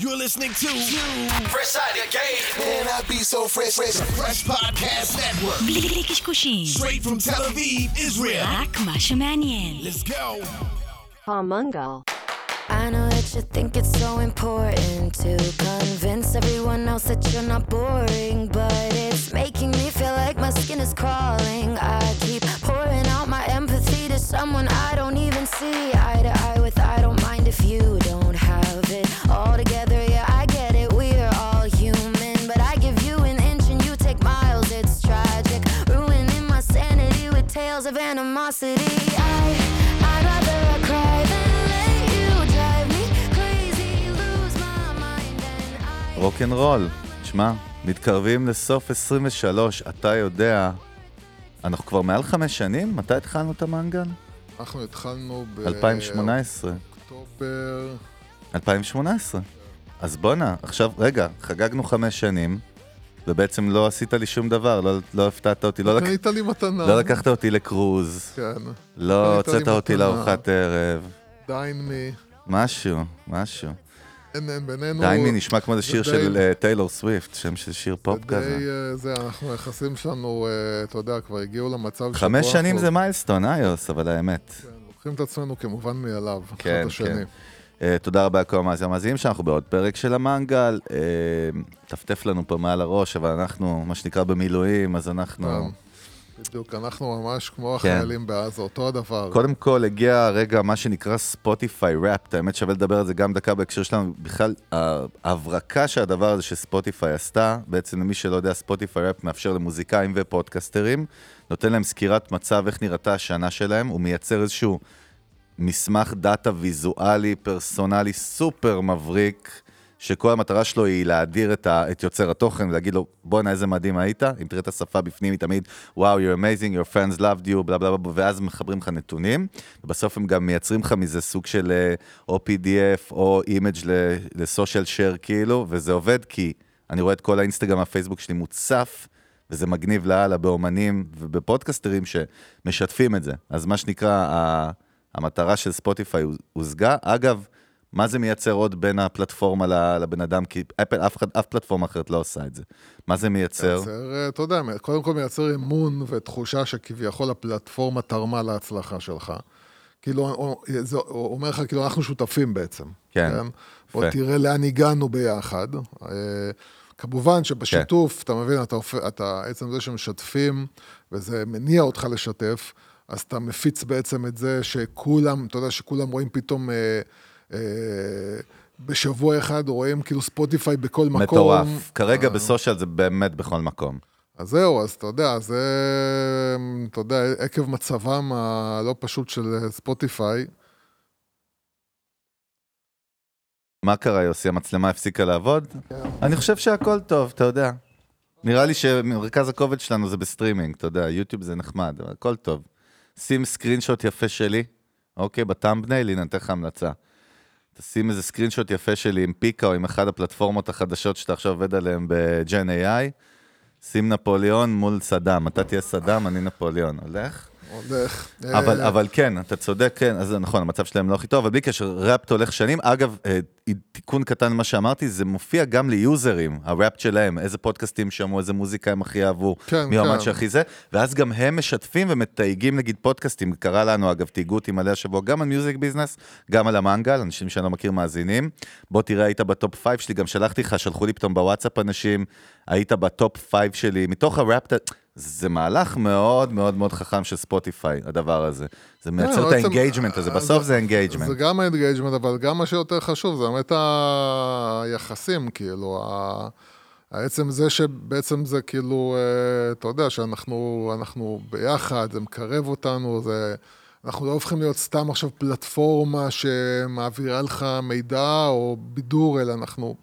You're listening to Fresh Out of Game. and I be so fresh, fresh, fresh podcast network. Straight from Tel Aviv, Israel. Let's go. Palmungal. I know that you think it's so important to convince everyone else that you're not boring, but it's making me feel like my skin is crawling. I keep pouring out my empathy to someone I don't even see eye to eye with. I don't mind if you don't have it all together. Yeah, I get it. We're all human, but I give you an inch and you take miles. It's tragic, ruining my sanity with tales of animosity. I, I'd rather I cry than let you drive me crazy, lose my mind, and I. רוקנרול, תשמע, מתקרבים לסוף 23, אתה יודע, אנחנו כבר מעל חמש שנים? מתי התחלנו את המנגל? אנחנו התחלנו ב... 2018. אוקטובר... 2018. אז בואנה, עכשיו, רגע, חגגנו חמש שנים, ובעצם לא עשית לי שום דבר, לא, לא הפתעת אותי, לא, לק... לי מתנה. לא לקחת אותי לקרוז, כן. לא הוצאת אותי. לארוחת ערב, דיין מי. משהו, משהו. אין, אין בינינו... דיין מי נשמע כמו איזה זה שיר של אה, טיילור סוויפט, שם של שיר פופ זה כזה. אה, זה, אנחנו, היחסים שלנו, אה, אתה יודע, כבר הגיעו למצב שבו... חמש שנים זה milestone, אה יוסי, אבל האמת. כן, לוקחים את עצמנו כמובן מאליו, כן, אחד השני. כן. תודה רבה לכל המאזינים המאזינים שאנחנו בעוד פרק של המנגל. טפטף לנו פה מעל הראש, אבל אנחנו, מה שנקרא, במילואים, אז אנחנו... בדיוק, אנחנו ממש כמו כן. החיילים בעזה, אותו הדבר. קודם כל הגיע הרגע, מה שנקרא ספוטיפיי Wrapped, האמת שווה לדבר על זה גם דקה בהקשר שלנו, בכלל, ההברקה שהדבר הזה שספוטיפיי עשתה, בעצם למי שלא יודע, ספוטיפיי Wrapped מאפשר למוזיקאים ופודקסטרים, נותן להם סקירת מצב איך נראתה השנה שלהם, הוא מייצר איזשהו מסמך data ויזואלי, פרסונלי, סופר מבריק, שכל המטרה שלו היא להאדיר את, ה, את יוצר התוכן ולהגיד לו, בואנה איזה מדהים היית, אם תראה את השפה בפנים היא תמיד, וואו, you're amazing, your friends loved you, בלה בלה בלה, ואז מחברים לך נתונים, ובסוף הם גם מייצרים לך מזה סוג של אה, או PDF או image ל social share כאילו, וזה עובד כי אני רואה את כל האינסטגרם והפייסבוק שלי מוצף, וזה מגניב לאללה באומנים ובפודקסטרים שמשתפים את זה. אז מה שנקרא, המטרה של ספוטיפיי הושגה. אגב, מה זה מייצר עוד בין הפלטפורמה לבן אדם? כי אפל, אף, אחד- אף פלטפורמה אחרת לא עושה את זה. מה זה מייצר? מייצר, אה, אתה יודע, קודם כל מייצר אמון ותחושה שכביכול הפלטפורמה תרמה להצלחה שלך. כאילו, הוא- זה- הוא אומר לך, כאילו, אנחנו שותפים בעצם. כן, בוא יפה. תראה לאן הגענו ביחד. אה, כמובן שבשיתוף, כן. אתה מבין, אתה, אתה, עצם זה שמשתפים, וזה מניע אותך לשתף, אז אתה מפיץ בעצם את זה שכולם, אתה יודע, שכולם רואים פתאום... אה, אה, בשבוע אחד רואים כאילו ספוטיפיי בכל מקום. מטורף. כרגע אה, בסושיאל זה באמת בכל מקום. אז זהו, אז אתה יודע, זה, אתה יודע, עקב מצבם הלא פשוט של ספוטיפיי, מה קרה, יוסי? המצלמה הפסיקה לעבוד? אני חושב שהכל טוב, אתה יודע. נראה לי שמרכז הכובד שלנו זה בסטרימינג, אתה יודע, יוטיוב זה נחמד, הכל טוב. שים screenshot יפה שלי, אוקיי, ב thumbnail, הנה, נתן לך המלצה. תשים איזה screenshot יפה שלי עם פיקה או עם אחד הפלטפורמות החדשות שאתה עכשיו עובד עליהן ב Gen AI. שים נפוליאון מול סדאם, אתה תהיה סדאם, אני נפוליאון. הולך? אבל, אה, אבל כן, אתה צודק, כן, אז זה נכון, המצב שלהם לא הכי טוב, אבל בלי קשר, Wrapped הולך שנים. אגב, אה, תיקון קטן למה שאמרתי, זה מופיע גם ליוזרים, ה Wrapped שלהם, איזה פודקאסטים שמעו, איזה מוזיקה הם הכי אהבו, כן, מי כן. שהכי זה, ואז גם הם משתפים ומתייגים נגיד פודקאסטים, קרה לנו אגב, תייגו אותי מלא השבוע, גם על מיוזיק ביזנס, גם על המנגל, אנשים שאני לא מכיר מאזינים. בוא תראה, היית ב top five שלי, גם שלחתי לך, שלחו לי פתאום בוואטסאפ אנשים, היית ב top five שלי, מתוך ה Wrapped, זה מהלך מאוד מאוד מאוד חכם של ספוטיפיי, הדבר הזה. זה מייצר את ה engagement הזה, אה, בסוף זה זה engagement. גם ה engagement, אבל גם מה שיותר חשוב, זה באמת היחסים, כאילו, העצם זה שבעצם זה כאילו, אה, אתה יודע, שאנחנו אנחנו ביחד, זה מקרב אותנו, זה... אנחנו לא הופכים להיות סתם עכשיו פלטפורמה שמעבירה לך מידע או בידור, אלא אנחנו...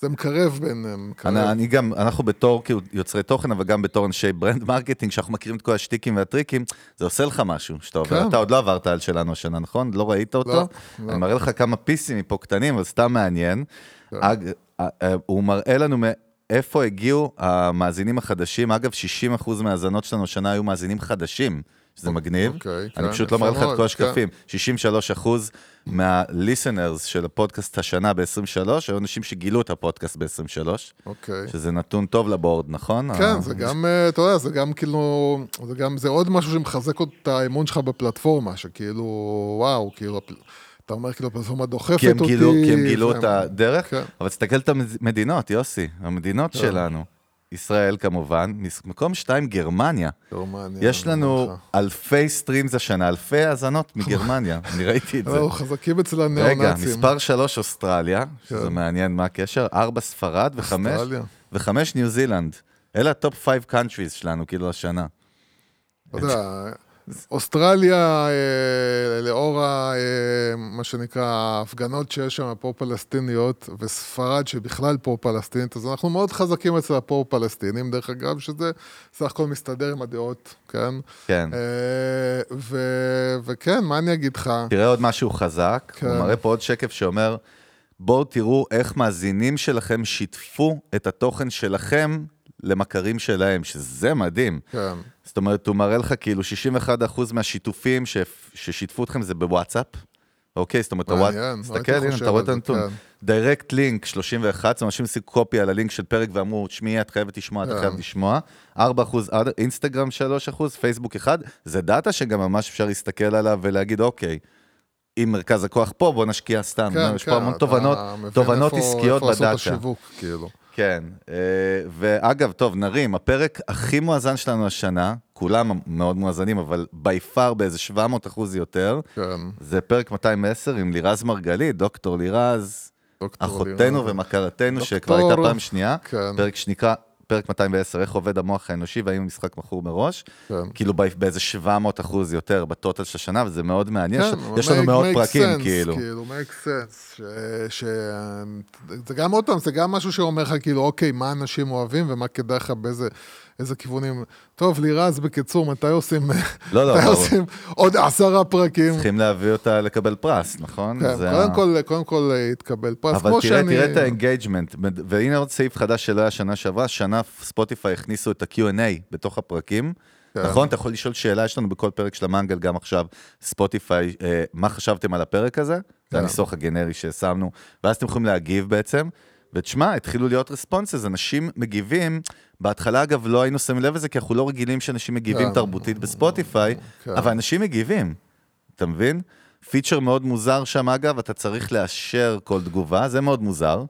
זה מקרב ביניהם. מקרב. אני, אני גם, אנחנו בתור כאילו יוצרי תוכן, אבל גם בתור אנשי brand marketing, שאנחנו מכירים את כל השטיקים והטריקים, זה עושה לך משהו שאתה עובר. כן. אתה עוד לא עברת על שלנו השנה, נכון? לא ראית אותו? לא. אני מראה לך כמה פיסים מפה קטנים, אבל סתם מעניין. כן. אג, אה, אה, הוא מראה לנו מאיפה הגיעו המאזינים החדשים. אגב, 60% מהאזנות שלנו השנה היו מאזינים חדשים. שזה מגניב. אוקיי, אני כן, פשוט לא מראה לך את כל השקפים. 63 אחוז מה-listeners של הפודקאסט השנה ב-23, היו אנשים שגילו את הפודקאסט ב-23, אוקיי. שזה נתון טוב ל board, נכון? כן, זה גם, אה, אתה יודע, זה גם כאילו, זה גם, זה עוד משהו שמחזק את האמון שלך בפלטפורמה, שכאילו, וואו, כאילו, אתה אומר כאילו, הפלטפורמה דוחפת כי אותי. גילו, כי הם גילו את הדרך, כן. אבל תסתכל את המדינות, יוסי, המדינות כן. שלנו. ישראל כמובן, מקום שתיים גרמניה. גרמניה, יש לנו. אלפי streams השנה, אלפי האזנות מגרמניה, אני ראיתי את זה. אנחנו חזקים אצל הניאו-נאצים. רגע, מספר שלוש אוסטרליה, שזה כן. מעניין מה הקשר, ארבע ספרד וחמש. וחמש ניו זילנד. אלה ה top five countries שלנו, כאילו, השנה. אתה יודע, אוסטרליה, אה, לאור ה- אה, מה שנקרא ההפגנות שיש שם, הפרו-פלסטיניות, וספרד שבכלל פרו-פלסטינית, אז אנחנו מאוד חזקים אצל הפרו-פלסטינים, דרך אגב, שזה סך הכל מסתדר עם הדעות, כן? כן. אה, ו- וכן, מה אני אגיד לך? תראה עוד משהו חזק, כן. הוא מראה פה עוד שקף שאומר, בואו תראו איך מאזינים שלכם שיתפו את התוכן שלכם למכרים שלהם, שזה מדהים. כן, זאת אומרת, הוא מראה לך כאילו 61% מהשיתופים ש... ששיתפו אתכם זה בוואטסאפ. אוקיי, זאת אומרת, מעניין, תסתכל, הנה, אתה רואה את הנתון. כן. דיירקט לינק 31, זאת אומרת, אנשים עשו קופי על הלינק של פרק ואמרו, תשמעי, את חייבת לשמוע, את כן. חייבת לשמוע. 4 אחוז, אינסטגרם 3 אחוז, פייסבוק 1, זה דאטה שגם ממש אפשר להסתכל עליו ולהגיד, אוקיי, אם מרכז הכוח פה, בוא נשקיע סתם. כן, יש כן, פה המון אתה תובנות, תובנות עסקיות בדאטה. כן, אה, ואגב, טוב, נרים, הפרק הכי מואזן שלנו השנה, כולם מאוד מואזנים, אבל by far באיזה 700 אחוז יותר, כן, זה פרק 210 עם לירז מרגלית, דוקטור לירז, דוקטור אחותנו לירז. ומכרתנו, דוקטור. שכבר הייתה פעם שנייה, כן. פרק שנקרא, פרק 210, איך עובד המוח האנושי והאם המשחק מכור מראש, כן. כאילו באיזה 700 אחוז יותר בטוטל של השנה, וזה מאוד מעניין, כן, יש- יש לנו מאות פרקים, sense, כאילו. כאילו, make sense. ש... ש... זה גם עוד פעם, זה גם משהו שאומר לך, כאילו, אוקיי, מה אנשים אוהבים ומה כדאי לך באיזה איזה כיוונים. טוב, לירז, בקיצור, מתי עושים, לא, לא, מתי. עושים עוד עשרה פרקים? צריכים להביא אותה לקבל פרס, נכון? כן, זה קודם ה- כל, קודם כל אה, יתקבל פרס, אבל כמו תראה, שאני... תראה את ה engagement, והנה עוד סעיף חדש שלא היה שנה שעברה, שנה ספוטיפיי הכניסו את ה-Q&A בתוך הפרקים. כן. נכון? אתה יכול לשאול שאלה, יש לנו בכל פרק של המנגל גם עכשיו, ספוטיפיי, אה, מה חשבתם על הפרק הזה? זה כן. הניסוח הגנרי ששמנו, ואז אתם יכולים להגיב בעצם. ותשמע, התחילו להיות responses, אנשים מגיבים, בהתחלה אגב לא היינו שמים לב לזה, כי אנחנו לא רגילים שאנשים מגיבים כן. תרבותית בספוטיפיי, כן. אבל אנשים מגיבים, אתה מבין? פיצ'ר מאוד מוזר שם אגב, אתה צריך לאשר כל תגובה, זה מאוד מוזר.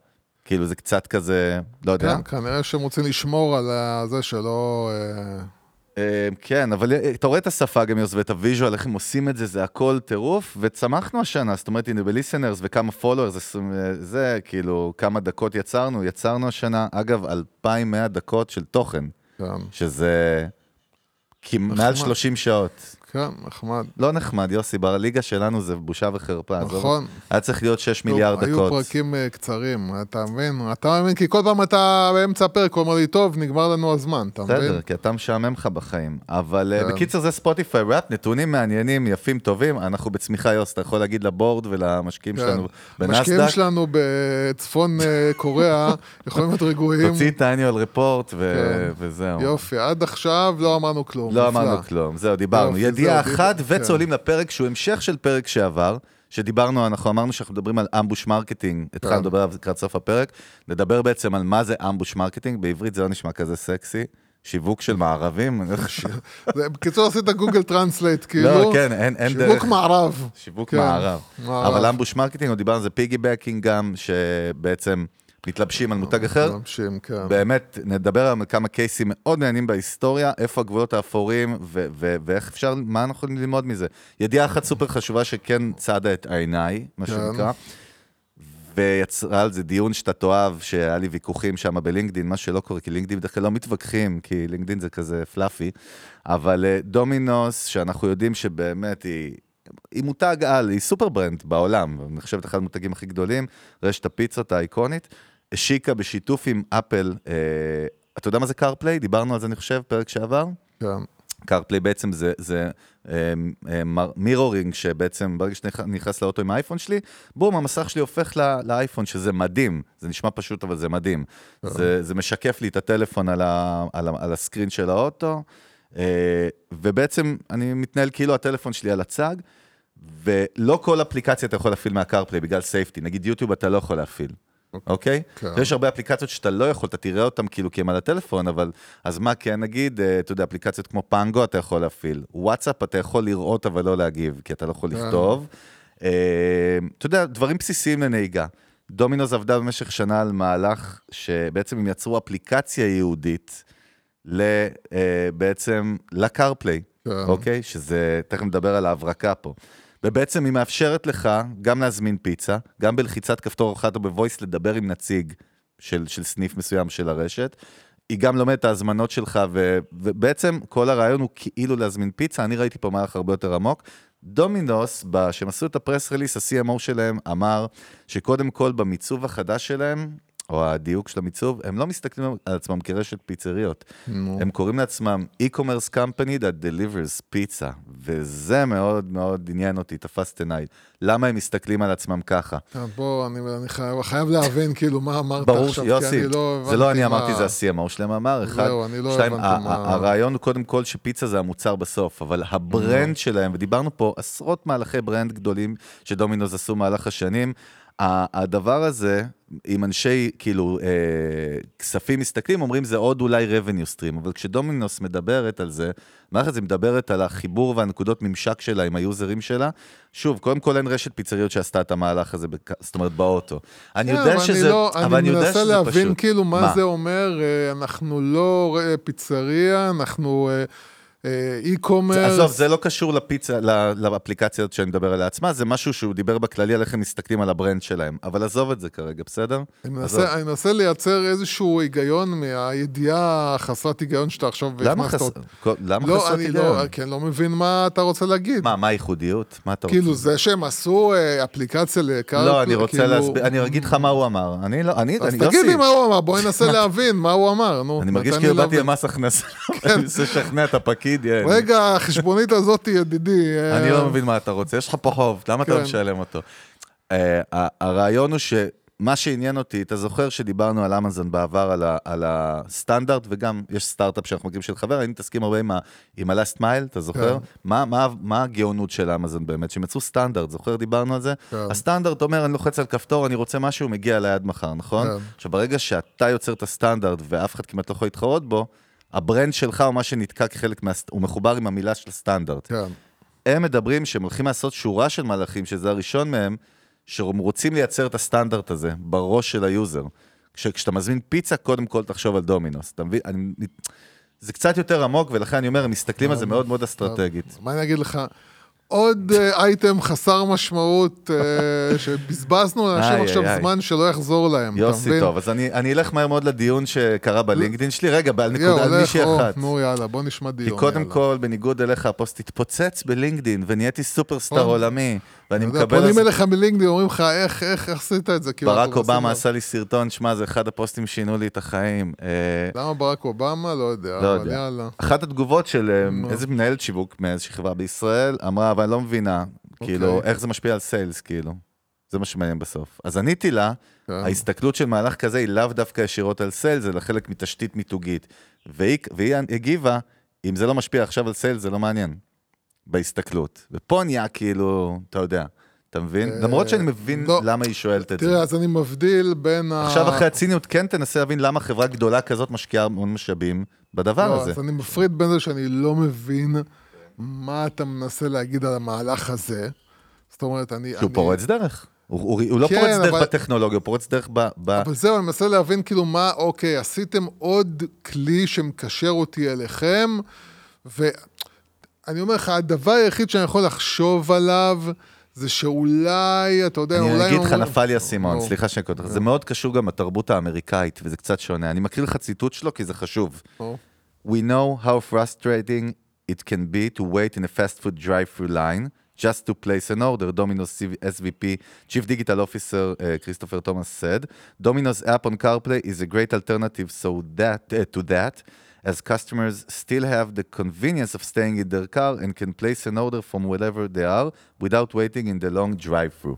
כאילו זה קצת כזה, לא יודע. כן, כנראה שהם רוצים לשמור על זה שלא... אה, אה, כן, אבל אה, אתה רואה את השפה גם יוס ואת הוויז'ואל, איך הם עושים את זה, זה הכל טירוף, וצמחנו השנה, זאת אומרת, הנה ב listeners וכמה followers, זה כאילו, כמה דקות יצרנו, יצרנו השנה, אגב, 2,100 דקות של תוכן, כן, שזה מעל 30 שעות. כן, נחמד. לא נחמד, יוסי, בליגה שלנו זה בושה וחרפה. נכון. היה צריך להיות 6 מיליארד היו דקות. פרקים אה, קצרים, אתה מבין? אתה מבין? כי כל פעם אתה באמצע הפרק אומר לי, טוב, נגמר לנו הזמן, אתה מבין? בסדר, כי אתה משעמם לך בחיים. אבל אה, כן. בקיצר זה ספוטיפיי ראפ, נתונים מעניינים, יפים, טובים. אנחנו בצמיחה, יוס, אתה יכול להגיד לבורד ולמשקיעים כן. שלנו המשקיעים בנסדק, שלנו בצפון אה, קוריאה יכולים להיות רגועים. תוציא את ה annual report כן. וזהו. יופי, עד עכשיו לא אמרנו כלום. לא. אמרנו כלום, זהו, דיברנו. ידיעה אחת, דיבר- וצוללים לפרק שהוא המשך של פרק שעבר, שדיברנו, אנחנו אמרנו שאנחנו מדברים על ambush marketing, התחלנו כן. לדבר עליו לקראת סוף הפרק, נדבר בעצם על מה זה ambush marketing, בעברית זה לא נשמע כזה סקסי, שיווק של מערבים. בקיצור, עשית גוגל טרנסלייט, כאילו. לא, כן, אין אין דרך. שיווק מערב. שיווק כן, מערב. מערב. אבל ambush marketing, דיברנו על זה piggybacking גם, שבעצם מתלבשים על מותג אחר. מתלבשים, כן. באמת, נדבר על כמה קייסים מאוד מעניינים בהיסטוריה, איפה הגבולות האפורים, ו- ו- ואיך אפשר, מה אנחנו יכולים ללמוד מזה. ידיעה אחת סופר חשובה שכן צדה את עיניי, מה כן. שנקרא, ויצרה על זה דיון שאתה תאהב, שהיה לי ויכוחים שם בלינקדין, מה שלא קורה, כי לינקדין בדרך כלל לא מתווכחים, כי לינקדין זה כזה fluffy, אבל אה, דומינוס, שאנחנו יודעים שבאמת היא... היא מותג על, היא super brand בעולם, נחשבת אחד המותגים הכי גדולים, רשת הפיצות האיקונית, השיקה בשיתוף עם אפל, אה, אתה יודע מה זה קארפליי? דיברנו על זה, אני חושב, פרק שעבר. כן. קארפליי בעצם זה, זה אה, אה, mirroring, שבעצם ברגע שאתה נכנס לאוטו עם האייפון שלי, בום, המסך שלי הופך ל- לאייפון, שזה מדהים. זה נשמע פשוט, אבל זה מדהים. זה, זה משקף לי את הטלפון על, ה, על, ה, על ה screen של האוטו. אה, ובעצם אני מתנהל כאילו הטלפון שלי על הצג, ולא כל אפליקציה אתה יכול להפעיל מהקרפליי בגלל safety. נגיד יוטיוב אתה לא יכול להפעיל. אוקיי? כן. ויש הרבה אפליקציות שאתה לא יכול, אתה תראה אותן כאילו כי הם על הטלפון, אבל אז מה כן נגיד, אה, אתה יודע, אפליקציות כמו פנגו אתה יכול להפעיל. וואטסאפ אתה יכול לראות אבל לא להגיב, כי אתה לא יכול כן. לכתוב. אה, אתה יודע, דברים בסיסיים לנהיגה. דומינוס עבדה במשך שנה על מהלך שבעצם הם יצרו אפליקציה ייעודית ל, אה, בעצם לקרפליי, כן. אוקיי? שזה, תכף נדבר על ההברקה פה. ובעצם היא מאפשרת לך גם להזמין פיצה, גם בלחיצת כפתור אחת או בוויס לדבר עם נציג של, של סניף מסוים של הרשת. היא גם לומדת את ההזמנות שלך, ו, ובעצם כל הרעיון הוא כאילו להזמין פיצה. אני ראיתי פה מהלך הרבה יותר עמוק. דומינוס, כשהם עשו את הפרס רליס, ה-CMO שלהם אמר שקודם כל במיצוב החדש שלהם, או הדיוק של המיצוב, הם לא מסתכלים על עצמם כרשת פיצריות. נו. הם קוראים לעצמם e-commerce company that delivers pizza, וזה מאוד מאוד עניין אותי, תפס את עיניי. למה הם מסתכלים על עצמם ככה? כן, בוא, אני, אני חייב, חייב להבין כאילו מה אמרת ברור עכשיו, שיוסי, כי אני לא זה לא אני הבנתי אמרתי, מה- זה ה-CMO שלהם אמר, אחד, זהו, אני לא שתיים, הבנתי מה- הרעיון הוא קודם כל שפיצה זה המוצר בסוף, אבל ה brand שלהם, ודיברנו פה עשרות מהלכי brand גדולים שדומינוס עשו מהלך השנים, הדבר הזה, אם אנשי כאילו אה, כספים מסתכלים, אומרים זה עוד אולי revenue stream, אבל כשדומינוס מדברת על זה, המערכת הזאת מדברת על החיבור והנקודות ממשק שלה עם היוזרים שלה. שוב, קודם כל אין רשת פיצריות שעשתה את המהלך הזה, בק- זאת אומרת באוטו. אני כן, יודע אבל שזה, לא, אבל אני יודע מנסה שזה להבין פשוט. כאילו מה, מה? זה אומר, אה, אנחנו לא אה, פיצריה, אנחנו אה, e-commerce. זה- עזוב, זה לא קשור לפיצה, לאפליקציה הזאת שאני מדבר עליה עצמה, זה משהו שהוא דיבר בכללי על איך הם מסתכלים על ה brand שלהם. אבל עזוב את זה כרגע, בסדר? אני. מנסה, אני מנסה לייצר איזשהו היגיון מהידיעה החסרת היגיון שאתה עכשיו למה הכנסת. כל- למה לא, חסרת אני היגיון? לא, כי אני לא מבין מה אתה רוצה להגיד. מה, מה הייחודיות? מה אתה רוצה? כאילו זה שהם עשו אה, אפליקציה לקרקע, לא, אני רוצה כאילו- להסביר, אני אגיד לך מה הוא אמר. אני לא, אני, אז אני תגיד יוסי, לי מה הוא אמר, בואי ננסה להבין מה הוא אמר, נו. אני מרגיש כאילו לי באתי. למס הכנסה, אני מנסה לשכנע את הפקיד, יא, אני- רגע, החשבונית הזאת, ידידי. אה, אני לא מבין מה אתה רוצה, יש לך פה חוב, למה אתה כן. משלם אותו? אה, הרעיון הוא שמה שעניין אותי, אתה זוכר שדיברנו על אמזון בעבר, על ה- על הסטנדרט, וגם יש סטארט-אפ שאנחנו מכירים של חבר, היינו מתעסקים הרבה עם ה- עם ה-last mile, אתה זוכר? כן. מה- מה- מה הגאונות של אמזון באמת? שהם יצרו סטנדרט, זוכר דיברנו על זה? כן. הסטנדרט אומר, אני לוחץ על כפתור, אני רוצה משהו, מגיע אליי עד מחר, נכון? כן. עכשיו, ברגע שאתה יוצר את הסטנדרט ואף אחד כמעט לא יכול להתחרות בו, ה brand שלך הוא מה שנתקע כחלק מה... הוא מחובר עם המילה של הסטנדרט. כן. הם מדברים שהם הולכים לעשות שורה של מהלכים, שזה הראשון מהם, שהם רוצים לייצר את הסטנדרט הזה בראש של ה user. כש- כשאתה מזמין פיצה, קודם כל תחשוב על דומינוס. אתה מבין? אני, זה קצת יותר עמוק, ולכן אני אומר, הם מסתכלים על זה מאוד מאוד אסטרטגית. מה אני אגיד לך? עוד אה, אייטם חסר משמעות, אה, שבזבזנו לאנשים עכשיו. זמן שלא יחזור להם, אתה יוסי? טוב, אז אני, אלך מהר מאוד לדיון שקרה בלינקדאין שלי. רגע, על נקודה, על מישהי אחת. נו יאללה, בוא נשמע דיון. כי קודם. כל, בניגוד אליך, הפוסט התפוצץ בלינקדאין, ונהייתי סופרסטאר. עולמי, ואני מקבל... פונים אליך מלינקדאין, אומרים לך, איך, איך, איך עשית את זה? כאילו, ברק אובמה עשה לי סרטון, שמע, זה אחד הפוסטים שינו לי את החיים. אה, למה ברק אובמה? לא יודע, לא אבל יודע. יאללה. אחת התגובות של אה. איזה מנהלת שיווק מאיזושהי חברה בישראל, אמרה, אבל אני לא מבינה, כאילו, אוקיי. איך זה משפיע על סיילס, כאילו. זה מה שמעניין בסוף. אז עניתי לה, כן. ההסתכלות של מהלך כזה היא לאו דווקא ישירות על סיילס, אלא חלק מתשתית מיתוגית. והיא, והיא הגיבה, אם זה לא משפיע עכשיו על סיילס, זה לא מעניין. בהסתכלות. ופה נהיה כאילו, אתה יודע, אתה מבין? אה, למרות שאני מבין לא. למה היא שואלת את זה. תראה, אז אני מבדיל בין ה... עכשיו אחרי הציניות, כן תנסה להבין למה חברה גדולה כזאת משקיעה המון משאבים בדבר לא, הזה. אז אני מפריד בין זה שאני לא מבין מה אתה מנסה להגיד על המהלך הזה. זאת אומרת, אני... שהוא אני- פורץ דרך. הוא, הוא, הוא לא כן, פורץ דרך אבל- בטכנולוגיה, הוא פורץ דרך ב... ב... אבל זהו, אני מנסה להבין כאילו מה, אוקיי, עשיתם עוד כלי שמקשר אותי אליכם, ואני אומר לך, הדבר היחיד שאני יכול לחשוב עליו, זה שאולי, אתה יודע, אולי... אני אגיד לך, נפל לי האסימון. סליחה שאני אותך. זה מאוד קשור גם לתרבות האמריקאית, וזה קצת שונה. אני מקריא לך ציטוט שלו כי זה חשוב. We know how frustrating it can be to wait in a fast food drive-through line just to place an order, Domino's SVP, Chief Digital Officer uh, Christopher Thomas said. Domino's app on CarPlay is a great alternative so that, uh, to that, as customers still have the convenience of staying in their car and can place an order from wherever they are without waiting in the long drive-through.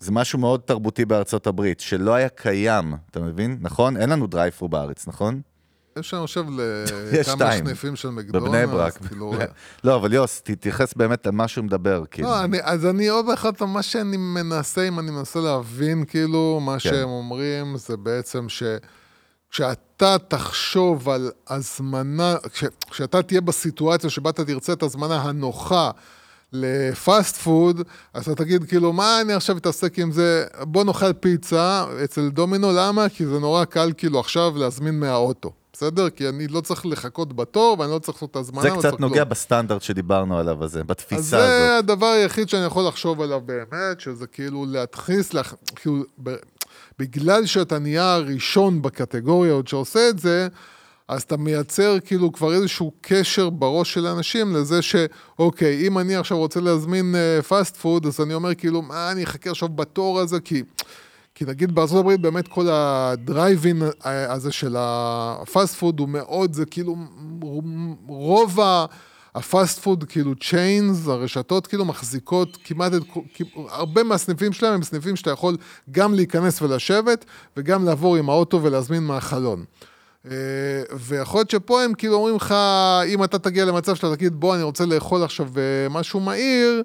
זה משהו מאוד תרבותי בארצות הברית, שלא היה קיים, אתה מבין? נכון? אין לנו דרייב-ת'רו בארץ, נכון? יש אני חושב יש לכמה. סניפים של מקדונלדס. בבני ברק. כאילו, לא, אבל יוס, תתייחס באמת למה שהוא מדבר, כאילו. לא, אני, אז אני עוד אחד, מה שאני מנסה, אם אני מנסה להבין, כאילו, מה כן. שהם אומרים זה בעצם ש... כשאתה תחשוב על הזמנה, כש, כשאתה תהיה בסיטואציה שבה אתה תרצה את הזמנה הנוחה לפאסט פוד, אז אתה תגיד, כאילו, מה אני עכשיו אתעסק עם זה? בוא נאכל פיצה אצל דומינו, למה? כי זה נורא קל, כאילו, עכשיו להזמין מהאוטו. בסדר? כי אני לא צריך לחכות בתור, ואני לא צריך לעשות את ההזמנה. זה לא קצת נוגע כלום. בסטנדרט שדיברנו עליו הזה, אז בתפיסה זה הזאת. הדבר היחיד שאני יכול לחשוב עליו באמת, שזה כאילו להכניס, לך, כאילו, בגלל שאתה נהיה הראשון בקטגוריה עוד שעושה את זה, אז אתה מייצר כאילו כבר איזשהו קשר בראש של אנשים לזה שאוקיי, אם אני עכשיו רוצה להזמין fast uh, food, אז אני אומר כאילו, מה אני אחכה עכשיו בתור הזה, כי... כי נגיד בארצות הברית באמת כל הדרייבין הזה של ה fast food הוא מאוד, זה כאילו רוב ה... ה fast food, כאילו chains, הרשתות כאילו מחזיקות כמעט את, הרבה מהסניפים שלהם הם סניפים שאתה יכול גם להיכנס ולשבת, וגם לעבור עם האוטו ולהזמין מהחלון. אה, ויכול להיות שפה הם כאילו אומרים לך, אם אתה תגיע למצב שאתה תגיד, בוא, אני רוצה לאכול עכשיו אה, משהו מהיר,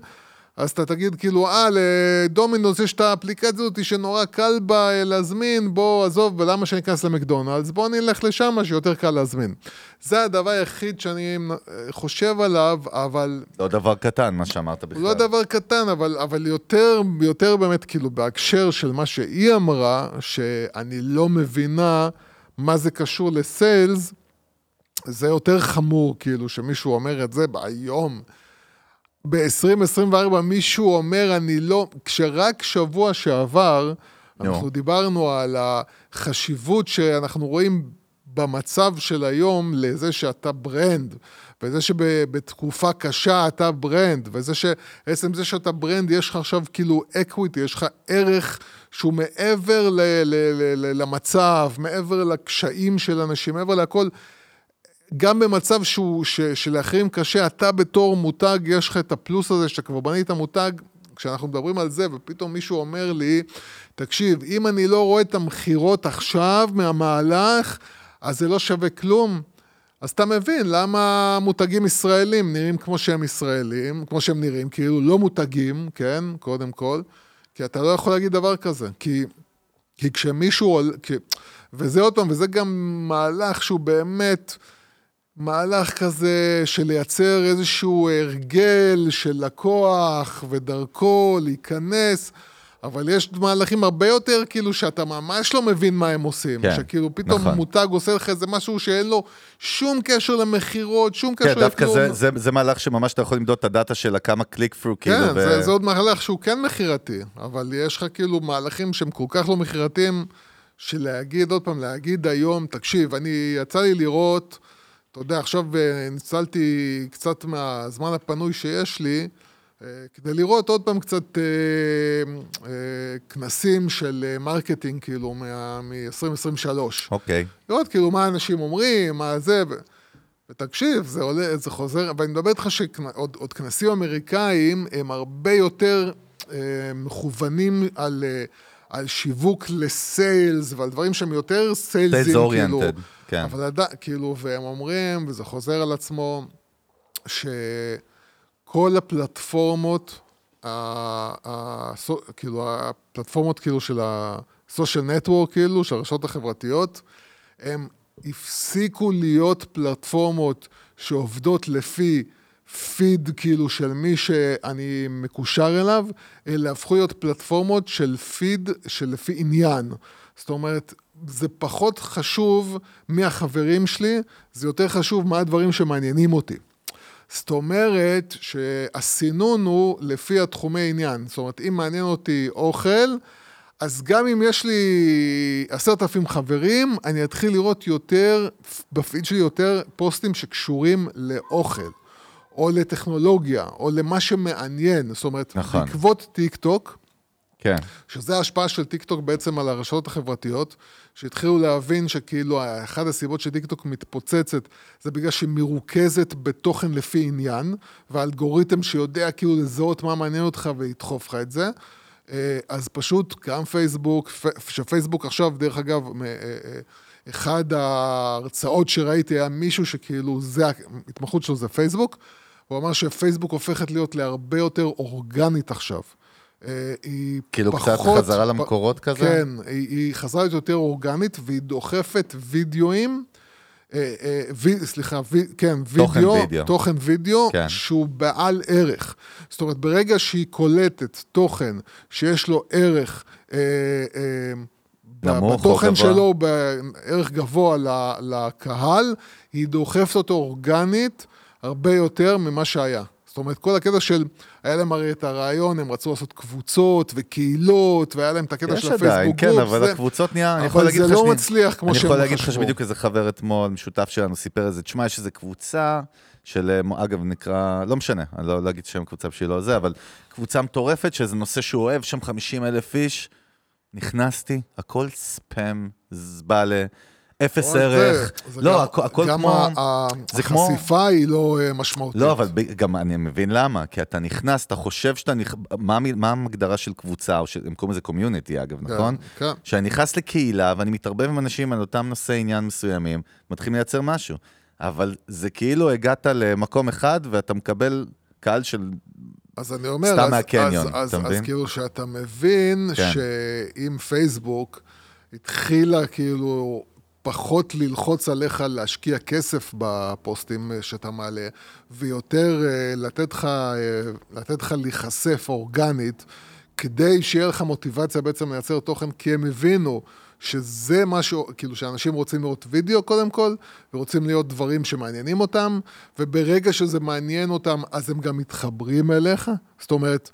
אז אתה תגיד כאילו, אה, לדומינוס יש את האפליקציה הזאת שנורא קל בה אה, להזמין, בוא, עזוב, ולמה שאני אכנס למקדונלדס? בוא נלך לשם שיותר קל להזמין. זה הדבר היחיד שאני אה, חושב עליו, אבל... לא דבר קטן, מה שאמרת בכלל. לא דבר קטן, אבל, אבל יותר, יותר באמת, כאילו, בהקשר של מה שהיא אמרה, שאני לא מבינה מה זה קשור לסיילס, זה יותר חמור, כאילו, שמישהו אומר את זה היום. ב-2024 מישהו אומר, אני לא... כשרק שבוע שעבר, אנחנו דיברנו על החשיבות שאנחנו רואים במצב של היום לזה שאתה brand, וזה שבתקופה קשה אתה brand, וזה שעצם זה שאתה brand, יש לך עכשיו כאילו equity, יש לך ערך שהוא מעבר ל- ל- ל- למצב, מעבר לקשיים של אנשים, מעבר לכל. גם במצב שהוא, ש, שלאחרים קשה, אתה בתור מותג, יש לך את הפלוס הזה שאתה כבר בנית מותג, כשאנחנו מדברים על זה, ופתאום מישהו אומר לי, תקשיב, אם אני לא רואה את המכירות עכשיו מהמהלך, אז זה לא שווה כלום. אז אתה מבין למה מותגים ישראלים נראים כמו שהם ישראלים, כמו שהם נראים, כאילו לא מותגים, כן, קודם כל, כי אתה לא יכול להגיד דבר כזה, כי, כי כשמישהו, כי, וזה עוד פעם, וזה גם מהלך שהוא באמת... מהלך כזה של לייצר איזשהו הרגל של לקוח ודרכו להיכנס, אבל יש מהלכים הרבה יותר כאילו שאתה ממש לא מבין מה הם עושים. כן, שכאילו פתאום נכון. מותג עושה לך איזה משהו שאין לו שום קשר למכירות, שום קשר כן, דווקא לכלום. זה, זה, זה מהלך שממש אתה יכול למדוד את הדאטה של כמה קליק פרו, כאילו. כן, ו- זה, זה עוד מהלך שהוא כן מכירתי, אבל יש לך כאילו מהלכים שהם כל כך לא מכירתיים, שלהגיד, עוד פעם, להגיד היום, תקשיב, אני, יצא לי לראות, אתה יודע, עכשיו אה, ניצלתי קצת מהזמן הפנוי שיש לי, אה, כדי לראות עוד פעם קצת אה, כנסים של marketing, כאילו, מ-2023. אוקיי. לראות כאילו מה אנשים אומרים, מה זה, ו... ותקשיב, זה עולה, זה חוזר, ואני מדבר איתך שעוד עוד כנסים אמריקאים הם הרבה יותר אה, מכוונים על, אה, על שיווק ל sales ועל דברים שהם יותר sales ים, כאילו. כן. אבל עדיין, כאילו, והם אומרים, וזה חוזר על עצמו, שכל הפלטפורמות, כאילו, הפלטפורמות כאילו של ה-social network, כאילו, של הרשתות החברתיות, הם הפסיקו להיות פלטפורמות שעובדות לפי פיד כאילו של מי שאני מקושר אליו, אלא הפכו להיות פלטפורמות של פיד שלפי עניין. זאת אומרת, זה פחות חשוב מי החברים שלי, זה יותר חשוב מה הדברים שמעניינים אותי. זאת אומרת שהסינון הוא לפי התחומי עניין. זאת אומרת, אם מעניין אותי אוכל, אז גם אם יש לי עשרת אלפים חברים, אני אתחיל לראות יותר, בפיד שלי יותר פוסטים שקשורים לאוכל, או לטכנולוגיה, או למה שמעניין. זאת אומרת, נכון. בעקבות טיק טוק, כן. שזה ההשפעה של טיקטוק בעצם על הרשתות החברתיות, שהתחילו להבין שכאילו אחת הסיבות שטיקטוק מתפוצצת זה בגלל שהיא מרוכזת בתוכן לפי עניין, והאלגוריתם שיודע כאילו לזהות מה מעניין אותך וידחוף לך את זה. אה, אז פשוט גם פייסבוק, שפייסבוק עכשיו, דרך אגב, אה, אה, אחד ההרצאות שראיתי היה מישהו שכאילו, זה, ההתמחות שלו זה פייסבוק, הוא אמר שפייסבוק הופכת להיות להרבה יותר אורגנית עכשיו. אה, היא כאילו קצת פחות... חזרה למקורות כזה? כן, היא, היא חזרה להיות יותר אורגנית, והיא דוחפת וידאוים, אה, אה, סליחה, וי, כן, תוכן וידאו, וידאו. תוכן וידאו, כן. שהוא בעל ערך. זאת אומרת, ברגע שהיא קולטת תוכן שיש לו ערך, אה, נמוך או בתוכן גבוה. שלו, בערך גבוה לקהל, היא דוחפת אותו אורגנית הרבה יותר ממה שהיה. זאת אומרת, כל הקטע של, היה להם הרי את הרעיון, הם רצו לעשות קבוצות וקהילות, והיה להם את הקטע יש של עדיין, הפייסבוק כן, גרופ, אבל זה- הקבוצות נהיה, אני אבל יכול להגיד זה לך... לא שני- מצליח כמו אני שהם יכול להגיד לך חשבו. שבדיוק איזה חבר אתמול, משותף שלנו, סיפר איזה, תשמע, יש איזה קבוצה של, אה, אגב, נקרא, לא משנה, אני לא לא אגיד שם קבוצה בשביל לא זה, אבל קבוצה מטורפת, שזה נושא שהוא אוהב, שם 50 אלף איש, נכנסתי, הכל ספאם, זבאלה, אפס אבל ערך. זה- לא, גם- הכ- הכל גם כמו... ה- זה כמו- החשיפה היא לא אה, משמעותית. לא, אבל גם אני מבין למה, כי אתה נכנס, אתה חושב שאתה נכ... מה, מה ההגדרה של קבוצה, או שהם קוראים לזה קומיוניטי אגב, כן, נכון? כן. שאני נכנס לקהילה ואני מתערבב עם אנשים על אותם נושאי עניין מסוימים, מתחילים לייצר משהו. אבל זה כאילו הגעת למקום אחד ואתה מקבל קהל של... אז אני אומר, סתם אז, מהקניון, אז, אז, אתה אז מבין? כאילו שאתה מבין כן. שאם פייסבוק התחילה כאילו פחות ללחוץ עליך להשקיע כסף בפוסטים אה, שאתה מעלה, ויותר אה, לתת לך, אה, לתת לך להיחשף אורגנית, כדי שיהיה לך מוטיבציה בעצם לייצר תוכן, כי הם הבינו שזה משהו, כאילו שאנשים רוצים לראות וידאו קודם כל, ורוצים להיות דברים שמעניינים אותם, וברגע שזה מעניין אותם, אז הם גם מתחברים אליך. זאת אומרת,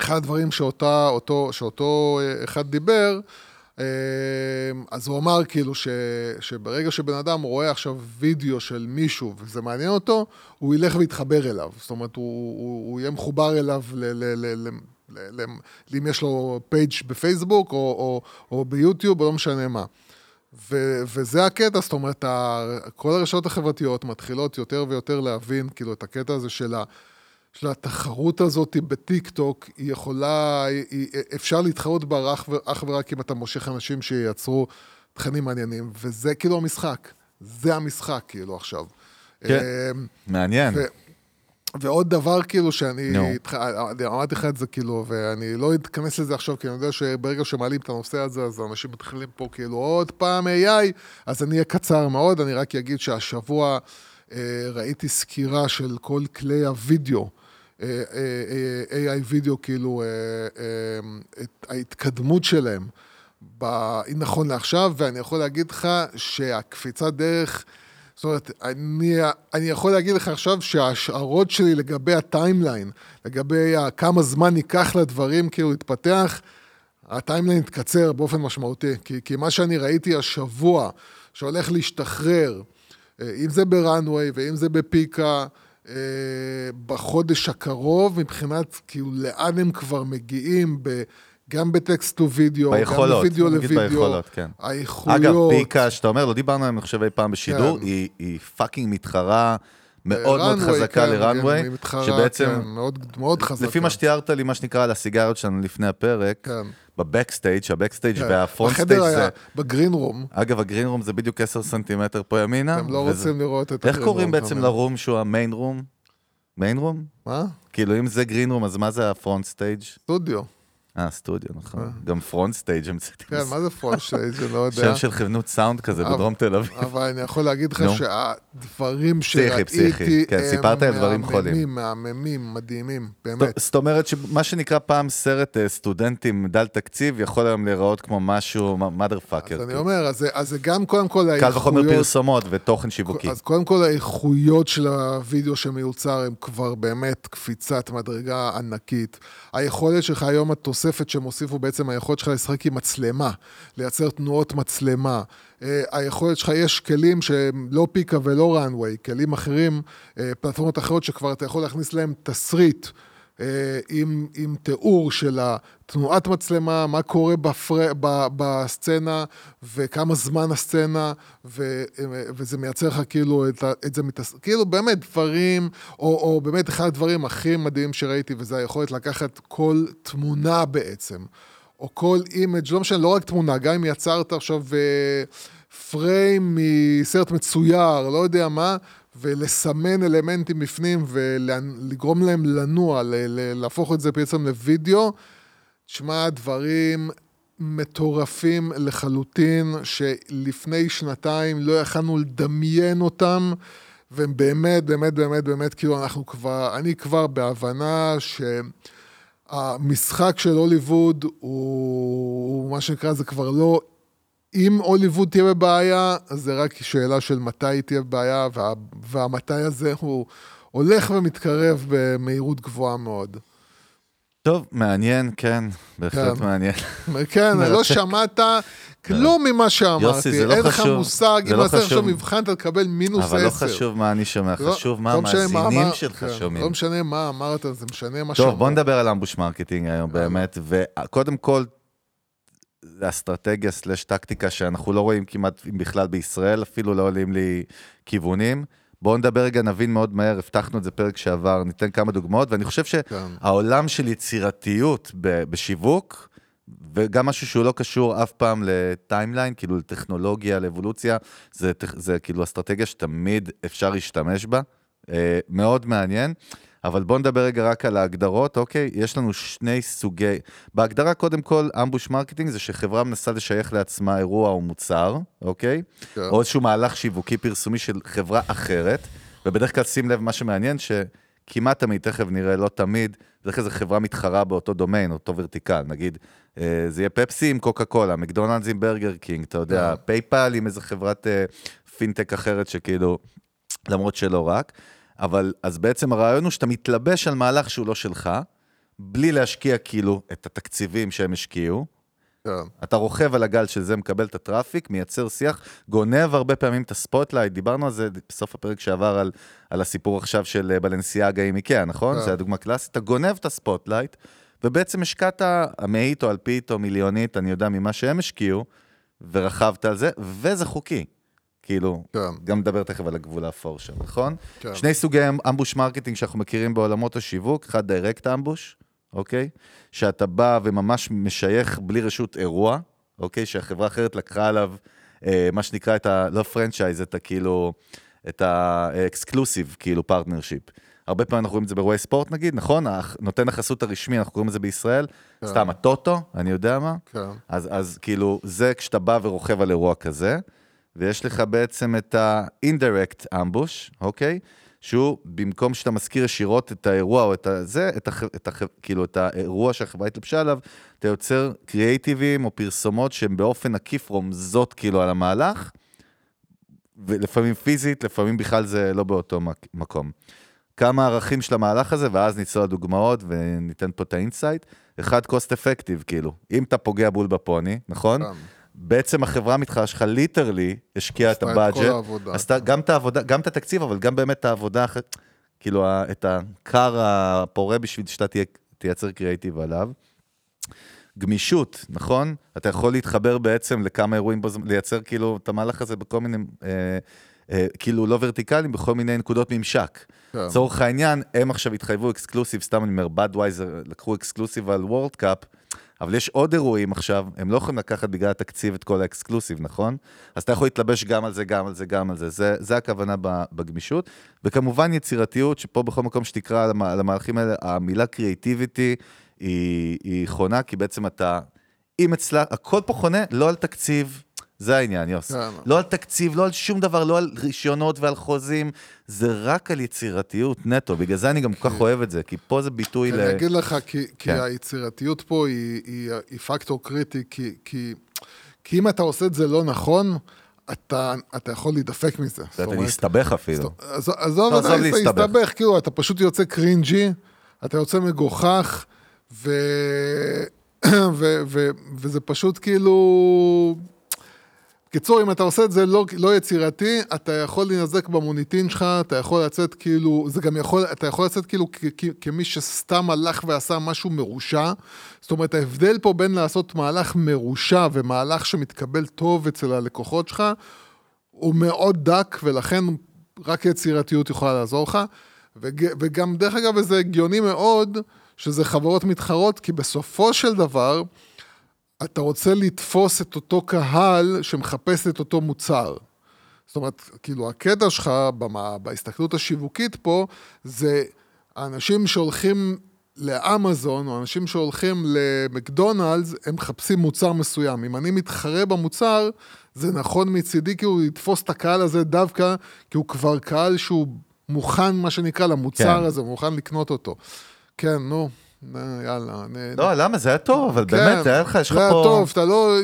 אחד הדברים שאותה, אותו, שאותו אחד דיבר, אז הוא אמר כאילו ש, שברגע שבן אדם רואה עכשיו וידאו של מישהו וזה מעניין אותו, הוא ילך ויתחבר אליו. זאת אומרת, הוא, הוא, הוא יהיה מחובר אליו ל... ל, ל, ל אם יש לו page בפייסבוק או, או, או ביוטיוב, או לא משנה מה. ו, וזה הקטע, זאת אומרת, כל הרשתות החברתיות מתחילות יותר ויותר להבין, כאילו, את הקטע הזה של, ה, של התחרות הזאת בטיק טוק, היא יכולה, היא, אפשר להתחרות בה אך, ורק אם אתה מושך אנשים שייצרו תכנים מעניינים, וזה כאילו המשחק. זה המשחק, כאילו, עכשיו. כן. אמ, מעניין. ו- ועוד דבר כאילו שאני, אני אמרתי לך את זה כאילו, ואני לא אתכנס לזה עכשיו, כי אני יודע שברגע שמעלים את הנושא הזה, אז אנשים מתחילים פה כאילו עוד פעם AI, אז אני אהיה קצר מאוד, אני רק אגיד שהשבוע אה, ראיתי סקירה של כל כלי הוידאו. אה, אה, אה, AI וידאו, כאילו, ההתקדמות שלהם, ב- נכון לעכשיו, ואני יכול להגיד לך שהקפיצת דרך, זאת אומרת, אני, אני יכול להגיד לך עכשיו שההשערות שלי לגבי ה timeline, לגבי כמה זמן ייקח לדברים כאילו להתפתח, ה timeline יתקצר באופן משמעותי. כי, כי מה שאני ראיתי השבוע, שהולך להשתחרר, אם זה ב Runway ואם זה ב Pika, בחודש הקרוב, מבחינת כאילו לאן הם כבר מגיעים, ב, גם ב text to video, גם ב video ל video, ביכולות, כן. האיכויות. אגב, Pika, שאתה אומר, לא דיברנו עליהם, חושב, אי פעם בשידור, כן. היא, היא fucking מתחרה מאוד מאוד Runway, חזקה כן, היא מתחרה, שבעצם, כן, מאוד, מאוד חזקה. לפי מה שתיארת לי, מה שנקרא, על הסיגריות שלנו לפני הפרק, כן. ב backstage, ה backstage כן. וה front בחדר stage היה, זה... ב green room, אגב, ה green room זה בדיוק 10 סנטימטר פה ימינה. אתם לא וזה- רוצים לראות את איך ה green קוראים room, בעצם אתה אומר. ל room שהוא ה main room? main room? מה? כאילו, אם זה green room, אז מה זה ה front stage? סטודיו. אה, סטודיו, נכון. גם front stage המצאתי. כן, מה זה front stage? אני לא יודע. שם של חנות סאונד כזה בדרום תל אביב. אבל אני יכול להגיד לך. שהדברים שראיתי, פסיכי. כן, הם מהממים, מהממים, מדהימים, באמת. זאת אומרת שמה שנקרא פעם סרט אה, סטודנטים דל תקציב, יכול היום להיראות כמו משהו mother fucker. אז אני אומר, אז זה- גם קודם כל קל וחומר האיכויות, פרסומות ותוכן שיווקי. אז קודם כל האיכויות של הוידאו שמיוצר הם כבר באמת קפיצת מדרגה ענקית. היכולת שלך היום, התוספת שהם הוסיפו בעצם, היכולת שלך לשחק עם מצלמה, לייצר תנועות מצלמה. אה, היכולת שלך, יש כלים שהם לא פיקה ולא ראנוויי, כלים אחרים, אה, פלטפורמות אחרות שכבר אתה יכול להכניס להם תסריט. אה, עם, עם תיאור של התנועת מצלמה, מה קורה בפר... ב, בסצנה, וכמה זמן הסצנה, ו, וזה מייצר לך כאילו את, את זה, מתס... כאילו באמת דברים, או, או באמת אחד הדברים הכי מדהים שראיתי, וזה היכולת לקחת כל תמונה בעצם, או כל image, לא משנה, לא רק תמונה, גם אם יצרת עכשיו פריים מסרט מצויר, לא יודע מה, ולסמן אלמנטים בפנים ולגרום להם לנוע, להפוך את זה בעצם לוידאו. תשמע, דברים מטורפים לחלוטין, שלפני שנתיים לא יכלנו לדמיין אותם, והם באמת, באמת, באמת, באמת, כאילו אנחנו כבר, אני כבר בהבנה שהמשחק של הוליווד הוא, הוא מה שנקרא, זה כבר לא אם הוליווד תהיה בבעיה, אז זה רק שאלה של מתי היא תהיה בבעיה, וה, והמתי הזה הוא הולך ומתקרב במהירות גבוהה מאוד. טוב, מעניין, כן, בהחלט כן. מעניין. כן, לא. שמעת כלום ממה שאמרתי. יוסי, זה לא אין לך חשוב. מושג, אם לא נעשה עכשיו חשוב. מבחן, אתה תקבל מינוס עשר. אבל לא חשוב מה אני שומע, לא- חשוב מה לא המאזינים שלך כן, שומעים. לא משנה מה אמרת, זה משנה מה שמעת. טוב, בוא נדבר על ambush marketing היום באמת, וקודם כל, זה אסטרטגיה slash טקטיקה שאנחנו לא רואים כמעט בכלל בישראל, אפילו לא עולים לי כיוונים. בואו נדבר רגע, נבין מאוד מהר, הבטחנו את זה פרק שעבר, ניתן כמה דוגמאות, ואני חושב כן. שהעולם של יצירתיות בשיווק, וגם משהו שהוא לא קשור אף פעם לטיימליין, כאילו לטכנולוגיה, לאבולוציה, זה, זה כאילו אסטרטגיה שתמיד אפשר להשתמש בה. אה, מאוד מעניין. אבל בואו נדבר רגע רק על ההגדרות, אוקיי? יש לנו שני סוגי... בהגדרה, קודם כל, ambush marketing זה שחברה מנסה לשייך לעצמה אירוע או מוצר, אוקיי? כן. או איזשהו מהלך שיווקי פרסומי של חברה אחרת, ובדרך כלל שים לב, מה שמעניין, שכמעט תמיד, תכף נראה, לא תמיד, בדרך כלל זו חברה מתחרה באותו דומיין, אותו vertical. נגיד, אה, זה יהיה פפסי עם קוקה קולה, מקדונלדס עם ברגר קינג, אתה יודע, כן. פייפל עם איזה חברת אה, פינטק אחרת שכאילו, למרות שלא רק. אבל אז בעצם הרעיון הוא שאתה מתלבש על מהלך שהוא לא שלך, בלי להשקיע כאילו את התקציבים שהם השקיעו. כן. אתה רוכב על הגל של זה, מקבל את ה traffic, מייצר שיח, גונב הרבה פעמים את ה spotlight, דיברנו על זה בסוף הפרק שעבר על, על הסיפור עכשיו של אה, בלנסיאגה עם איקאה, נכון? כן. זו הדוגמה קלאסית, אתה גונב את ה spotlight, ובעצם השקעת מאית או אלפית או מיליונית, אני יודע ממה שהם השקיעו, ורכבת על זה, וזה חוקי. כאילו, כן. גם נדבר תכף על הגבול האפור שם, נכון? כן. שני סוגי ambush marketing שאנחנו מכירים בעולמות השיווק, אחד direct ambush, אוקיי? שאתה בא וממש משייך בלי רשות אירוע, אוקיי? שהחברה האחרת לקחה עליו, אה, מה שנקרא את ה... לא franchise, את הכאילו... את ה exclusive, כאילו partnership. הרבה פעמים אנחנו רואים את זה באירועי ספורט נגיד, נכון? נותן החסות הרשמי, אנחנו קוראים לזה בישראל, כן. סתם הטוטו, אני יודע מה. כן. אז, אז כאילו, זה כשאתה בא ורוכב על אירוע כזה, ויש לך בעצם את ה-indirect ambush, אוקיי? שהוא, במקום שאתה מזכיר ישירות את האירוע או את הזה, את הח, את הח, כאילו, את האירוע שהחברה התלבשה עליו, אתה יוצר קריאייטיבים או פרסומות שהן באופן עקיף רומזות כאילו על המהלך, ולפעמים פיזית, לפעמים בכלל זה לא באותו מק- מקום. כמה ערכים של המהלך הזה, ואז נצלול לדוגמאות וניתן פה את ה insight. אחד, cost effective, כאילו. אם אתה פוגע בול בפוני, נכון? כן. בעצם החברה המתחרה שלך literally השקיעה את ה budget. עשתה גם את העבודה, גם את התקציב, אבל גם באמת את העבודה, כאילו את הכר הפורה בשביל שאתה תייצר קריאיטיב עליו. גמישות, נכון? אתה יכול להתחבר בעצם לכמה אירועים, בו, לייצר כאילו את המהלך הזה בכל מיני, אה, אה, כאילו לא ורטיקליים, בכל מיני נקודות ממשק. כן. לצורך העניין, הם עכשיו התחייבו exclusive, סתם אני אומר, בדווייזר לקחו exclusive על World Cup, אבל יש עוד אירועים עכשיו, הם לא יכולים לקחת בגלל התקציב את כל ה exclusive, נכון? אז אתה יכול להתלבש גם על זה, גם על זה, גם על זה. זה, זה הכוונה בגמישות. וכמובן יצירתיות, שפה בכל מקום שתקרא על המהלכים האלה, המילה קריאיטיביטי היא, היא חונה, כי בעצם אתה, אם אצלה, הכל פה חונה לא על תקציב, זה העניין, יוס. כן. לא על תקציב, לא על שום דבר, לא על רישיונות ועל חוזים, זה רק על יצירתיות נטו, בגלל זה אני גם כל כך אוהב את זה, כי פה זה ביטוי ל... אני אגיד לך, כי, כן. היצירתיות פה היא, פקטור קריטי, כי, אם אתה עושה את זה לא נכון, אתה, אתה יכול להידפק מזה. אתה להסתבך אפילו. עזוב עזוב לא. להסתבך, כאילו, אתה פשוט יוצא קרינג'י, אתה יוצא מגוחך, ו... ו... ו... וזה פשוט כאילו... קיצור, אם אתה עושה את זה לא, לא יצירתי, אתה יכול להינזק במוניטין שלך, אתה יכול לצאת כאילו, זה גם יכול, אתה יכול לצאת כאילו כמי שסתם הלך ועשה משהו מרושע. זאת אומרת, ההבדל פה בין לעשות מהלך מרושע ומהלך שמתקבל טוב אצל הלקוחות שלך, הוא מאוד דק, ולכן רק יצירתיות יכולה לעזור לך. וג, וגם, דרך אגב, זה הגיוני מאוד שזה חברות מתחרות, כי בסופו של דבר, אתה רוצה לתפוס את אותו קהל שמחפש את אותו מוצר. זאת אומרת, כאילו, הקטע שלך במה, בהסתכלות השיווקית פה, זה האנשים שהולכים לאמזון, או אנשים שהולכים למקדונלדס, הם מחפשים מוצר מסוים. אם אני מתחרה במוצר, זה נכון מצידי כאילו לתפוס את הקהל הזה דווקא, כי הוא כבר קהל שהוא מוכן, מה שנקרא, למוצר כן. הזה, הוא מוכן לקנות אותו. כן, נו, יאללה. לא, למה? זה היה טוב, אבל באמת, היה לך, יש לך זה היה פה... כן, טוב, אתה לא,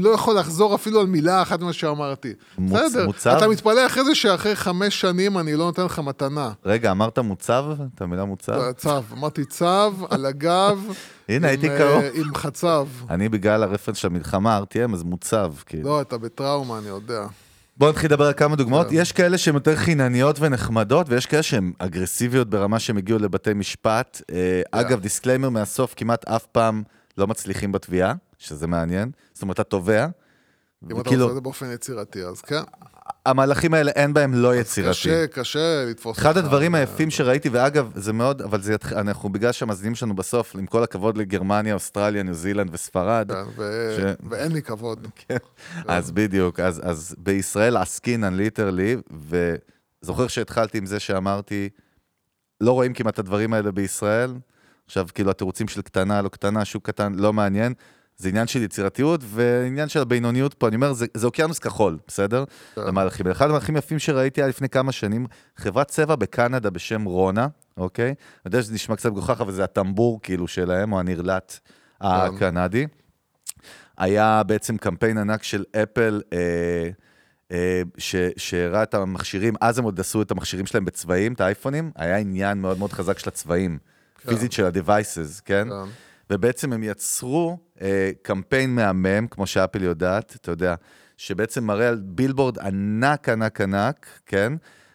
לא יכול לחזור אפילו על מילה אחת ממה שאמרתי. בסדר? אתה מתפלא אחרי זה שאחרי חמש שנים אני לא נותן לך מתנה. רגע, אמרת מוצב? את המילה מוצב? צו, אמרתי צו, על הגב. הנה, הייתי אה, קרוב. עם חצב. אני בגלל הרפרנס של המלחמה, RTM, אז מוצב, כאילו. לא, אתה בטראומה, אני יודע. בואו נתחיל לדבר על כמה דוגמאות. יש כאלה שהן יותר חינניות ונחמדות, ויש כאלה שהן אגרסיביות ברמה שהם הגיעו לבתי משפט. אה, אגב, disclaimer מהסוף, כמעט אף פעם לא מצליחים בתביעה, שזה מעניין. זאת אומרת, אתה תובע. אם אתה עושה את זה באופן יצירתי, אז כן. המהלכים האלה אין בהם לא יצירתי. קשה, קשה לתפוס אחד. הדברים היפים שראיתי, ואגב, זה מאוד, אבל זה, אנחנו, בגלל שהמאזינים שלנו בסוף, עם כל הכבוד לגרמניה, אוסטרליה, ניו זילנד וספרד, כן, ואין לי כבוד. כן. אז בדיוק, אז, אז בישראל עסקינן ליטרלי, וזוכר שהתחלתי עם זה שאמרתי, לא רואים כמעט את הדברים האלה בישראל, עכשיו כאילו התירוצים של קטנה, לא קטנה, שוק קטן, לא מעניין, זה עניין של יצירתיות ועניין של הבינוניות פה, אני אומר, זה, זה אוקיינוס כחול, בסדר? כן. למהלכים. אחד המהלכים היפים שראיתי היה לפני כמה שנים, חברת צבע בקנדה בשם רונה, אוקיי? אני יודע שזה נשמע קצת מגוחך, אבל זה הטמבור כאילו שלהם, או הנרלט הקנדי. היה בעצם קמפיין ענק של אפל, אה, אה, שהראה את המכשירים, אז הם עוד עשו את המכשירים שלהם בצבעים, את האייפונים, היה עניין מאוד מאוד חזק של הצבעים, פיזית של ה-devices, כן? כן. ובעצם הם יצרו אה, קמפיין מהמם, כמו שאפל יודעת, אתה יודע, שבעצם מראה על בילבורד ענק, ענק, ענק, כן?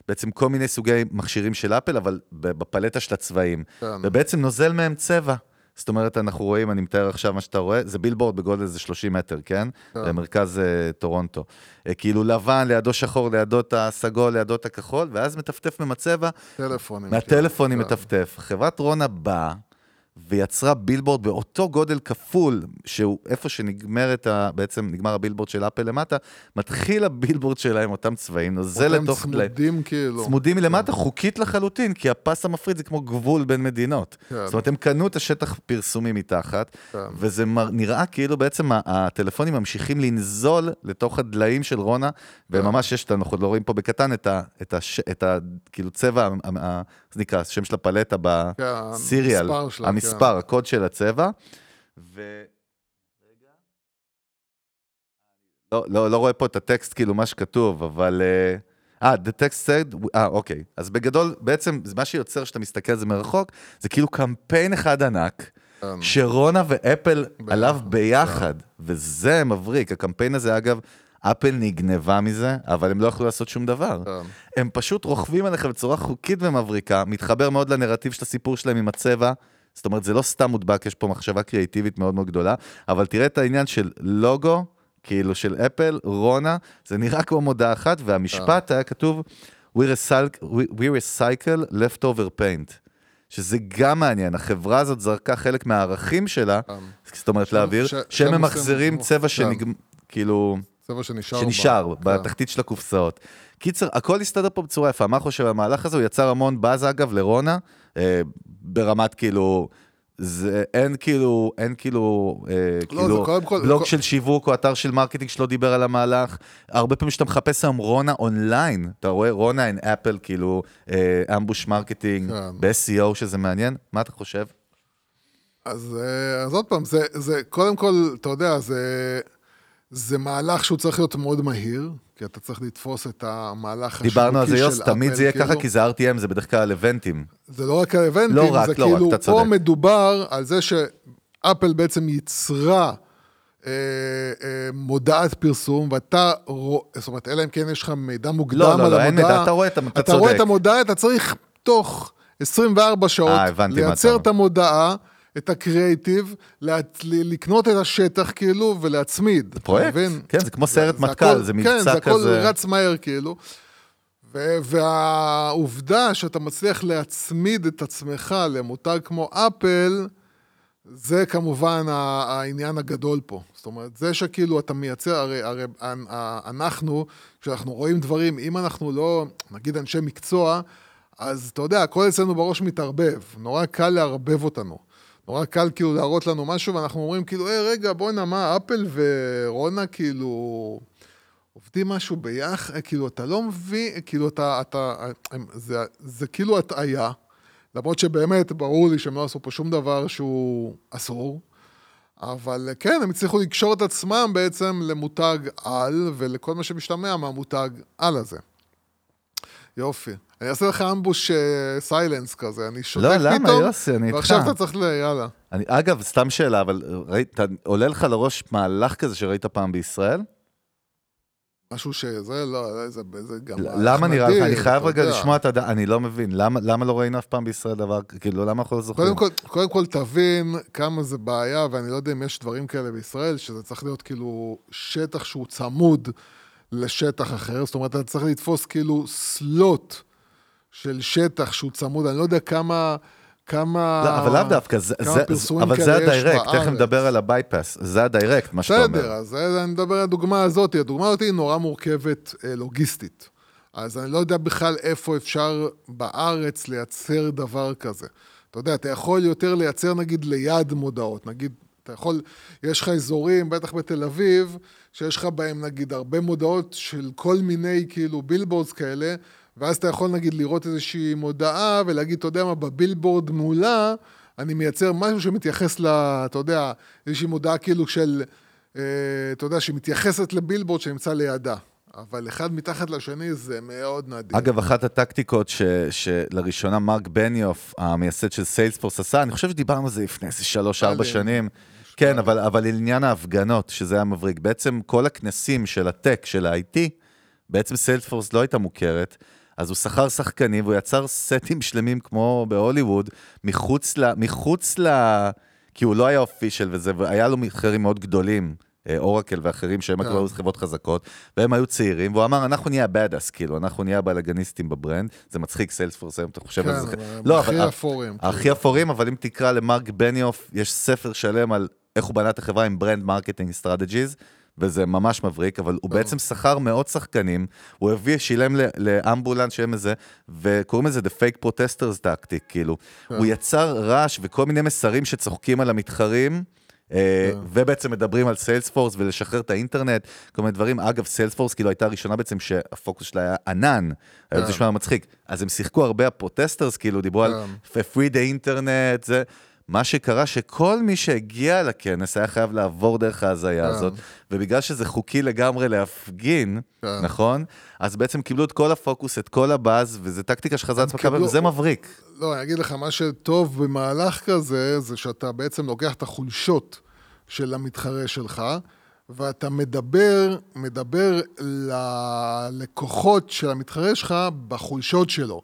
בעצם כל מיני סוגי מכשירים של אפל, אבל בפלטה של הצבעים. כן. ובעצם נוזל מהם צבע. זאת אומרת, אנחנו רואים, אני מתאר עכשיו מה שאתה רואה, זה בילבורד בגודל איזה 30 מטר, כן? במרכז אה, טורונטו. אה, כאילו לבן, לידו שחור, לידו את הסגול, לידו את הכחול, ואז מטפטף עם הצבע, טלפונים. מהטלפונים כן. מטפטף. חברת רונה באה ויצרה בילבורד באותו גודל כפול, שהוא איפה שנגמרת, ה, בעצם נגמר הבילבורד של אפל למטה, מתחיל הבילבורד שלה עם אותם צבעים, נוזל אותם לתוך... צמודים כאילו. צמודים מלמטה, חוקית לחלוטין, כי הפס המפריד זה כמו גבול בין מדינות. כן. זאת אומרת, הם קנו את השטח פרסומי מתחת, כן. וזה מר- נראה כאילו בעצם הטלפונים ממשיכים לנזול לתוך הדליים של רונה, כן. וממש יש, אנחנו לא רואים פה בקטן את ה... את ה... את ה... כאילו צבע, ה- ה- איך זה נקרא, השם של הפלטה בסיריאל, המספר המספר, כן. הקוד של הצבע, ו... לא, לא, לא רואה פה את הטקסט, כאילו, מה שכתוב, אבל... אה, אה, the text said, אה, אוקיי. אז בגדול, בעצם, מה שיוצר שאתה מסתכל על זה מרחוק, זה כאילו קמפיין אחד ענק, כן. שרונה ואפל עליו ביחד, וזה מבריק. הקמפיין הזה, אגב, אפל נגנבה מזה, אבל הם לא יכלו לעשות שום דבר. כן. הם פשוט רוכבים עליך בצורה חוקית ומבריקה, מתחבר מאוד לנרטיב של הסיפור שלהם עם הצבע. זאת אומרת, זה לא סתם מודבק, יש פה מחשבה קריאיטיבית מאוד מאוד גדולה, אבל תראה את העניין של לוגו, כאילו של אפל, רונה, זה נראה כמו מודעה אחת, והמשפט היה כתוב, We recycle, we, we recycle leftover paint. שזה גם מעניין, החברה הזאת זרקה חלק מהערכים שלה, זאת אומרת להעביר, שהם ממחזרים צבע כן. שנגמר, כאילו... צבע שנשאר. שנשאר בה. בתחתית של הקופסאות. קיצר, הכל הסתדר פה בצורה יפה. מה חושב המהלך הזה? הוא יצר המון באז, אגב, לרונה, אה, ברמת כאילו... זה אין כאילו, אין כאילו, אה, לא, כאילו, כל- בלוג כל- של שיווק או אתר של marketing שלא דיבר על המהלך. הרבה פעמים כשאתה מחפש היום רונה אונליין, אתה רואה רונה עם אפל, כאילו, אה, ambush marketing, כן. ב-SEO שזה מעניין. מה אתה חושב? אז, אה, אז עוד פעם, זה, זה, קודם כל, אתה יודע, זה, זה מהלך שהוא צריך להיות מאוד מהיר, כי אתה צריך לתפוס את המהלך השיווקי של דיברנו על זה, יוס, תמיד אפל, זה יהיה כאילו. ככה, כי זה RTM, זה בדרך כלל איבנטים. זה לא רק האבנטים, לא רק, זה לא רק, כאילו, אתה פה צודק. מדובר על זה שאפל בעצם ייצרה אה, אה, מודעת פרסום, ואתה רואה, זאת אומרת, אלא אם כן יש לך מידע מוקדם לא, על לא, המודעה. לא, אין מידע, אתה רואה את המ- אתה אתה רואה צודק. את המודעה, אתה צריך תוך 24 שעות אה, מה אתה לייצר. את המודעה, את ל- לקנות את השטח כאילו ולהצמיד. פרויקט? כן, זה כמו זה מטכ"ל, זה כן, מבצע זה הכל כזה. רץ מהר כאילו. והעובדה שאתה מצליח להצמיד את עצמך למותג כמו אפל, זה כמובן העניין הגדול פה. זאת אומרת, זה שכאילו אתה מייצר, הרי, הרי אנחנו, כשאנחנו רואים דברים, אם אנחנו לא, נגיד אנשי מקצוע, אז אתה יודע, הכל אצלנו בראש מתערבב. נורא קל לערבב אותנו. נורא קל כאילו להראות לנו משהו, ואנחנו אומרים כאילו, היי, רגע, בוא'נה, מה, אפל ורונה כאילו... עובדים משהו ביחד, כאילו, אתה לא מבין, כאילו, אתה, אתה, הם, זה, זה כאילו הטעיה, למרות שבאמת, ברור לי שהם לא עשו פה שום דבר שהוא אסור, אבל כן, הם הצליחו לקשור את עצמם בעצם למותג על, ולכל מה שמשתמע מהמותג על הזה. יופי. אני אעשה לך אמבוש סיילנס כזה, אני שותק לא, פתאום. למה, יוסי, אני איתך. ועכשיו אתה צריך ל... יאללה. אני, אגב, סתם שאלה, אבל ראית, עולה לך לראש מהלך כזה שראית פעם בישראל? משהו שזה, לא, זה, זה גם... למה נראה לך? אני חייב רגע. לשמוע את הדעה, אני לא מבין. למה, למה לא ראינו אף פעם בישראל דבר, כאילו, למה אנחנו לא זוכרים? קודם כל, קודם כל תבין כמה זה בעיה, ואני לא יודע אם יש דברים כאלה בישראל, שזה צריך להיות כאילו שטח שהוא צמוד לשטח אחר, זאת אומרת, אתה צריך לתפוס כאילו סלוט של שטח שהוא צמוד, אני לא יודע כמה... כמה... לא, אבל לאו דווקא, זה, כמה זה, אבל זה ה direct, תכף. נדבר על ה bypass, זה ה direct, מה שאתה אומר. בסדר, אז אני מדבר על הדוגמה הזאת. הדוגמה הזאת היא נורא מורכבת אה, לוגיסטית. אז אני לא יודע בכלל איפה אפשר בארץ לייצר דבר כזה. אתה יודע, אתה יכול יותר לייצר נגיד ליד מודעות. נגיד, אתה יכול, יש לך אזורים, בטח בתל אביב, שיש לך בהם נגיד הרבה מודעות של כל מיני כאילו billboards כאלה, ואז אתה יכול נגיד לראות איזושהי מודעה ולהגיד, אתה יודע מה, בבילבורד מולה, אני מייצר משהו שמתייחס ל... אתה יודע, איזושהי מודעה כאילו של... אה, אתה יודע, שמתייחסת לבילבורד שנמצא לידה. אבל אחד מתחת לשני זה מאוד נדיר. אגב, אחת הטקטיקות ש, שלראשונה מרק בניוף, המייסד של סיילספורס עשה, אני חושב שדיברנו על זה לפני איזה שלוש-ארבע. שנים. כן, אבל, אבל לעניין ההפגנות, שזה היה מבריק, בעצם כל הכנסים של הטק, של ה-IT, בעצם סיילספורס לא הייתה מוכרת, אז הוא שכר שחקנים והוא יצר סטים שלמים כמו בהוליווד, מחוץ ל... מחוץ ל... כי הוא לא היה official וזה, והיה לו מתחרים מאוד גדולים, אה, אורקל ואחרים, שהם כן. כבר היו חברות חזקות, והם היו צעירים, והוא אמר, אנחנו נהיה ה badass, כאילו, אנחנו נהיה הבלאגניסטים ב brand, זה מצחיק, סיילספורס היום, אתה חושב כן, על זה. אבל לא, הכי אפורים. הכי אפורים, אבל אם תקרא למרק בניוף, יש ספר שלם על איך הוא בנה את החברה עם brand marketing strategies, וזה ממש מבריק, אבל הוא בעצם שכר מאות שחקנים, הוא הביא, שילם לאמבולנס שהם איזה, וקוראים לזה The Fake Protesters Tactic, כאילו. הוא יצר רעש וכל מיני מסרים שצוחקים על המתחרים. אה, ובעצם מדברים על סיילספורס ולשחרר את האינטרנט, כל מיני דברים. אגב, סיילספורס כאילו הייתה הראשונה בעצם שהפוקוס שלה היה ענן, היה זה נשמע מצחיק. אז הם שיחקו הרבה ה protesters, כאילו דיברו על free the internet, זה... מה שקרה שכל מי שהגיע לכנס היה חייב לעבור דרך ההזיה הזאת, ובגלל שזה חוקי לגמרי להפגין, כן. נכון? אז בעצם קיבלו את כל הפוקוס, את כל הבאז, וזו טקטיקה שחזרה עצמך, קיבלו- וזה מבריק. לא, אני אגיד לך, מה שטוב במהלך כזה, זה שאתה בעצם לוקח את החולשות של המתחרה שלך, ואתה מדבר, מדבר ללקוחות של המתחרה שלך בחולשות שלו.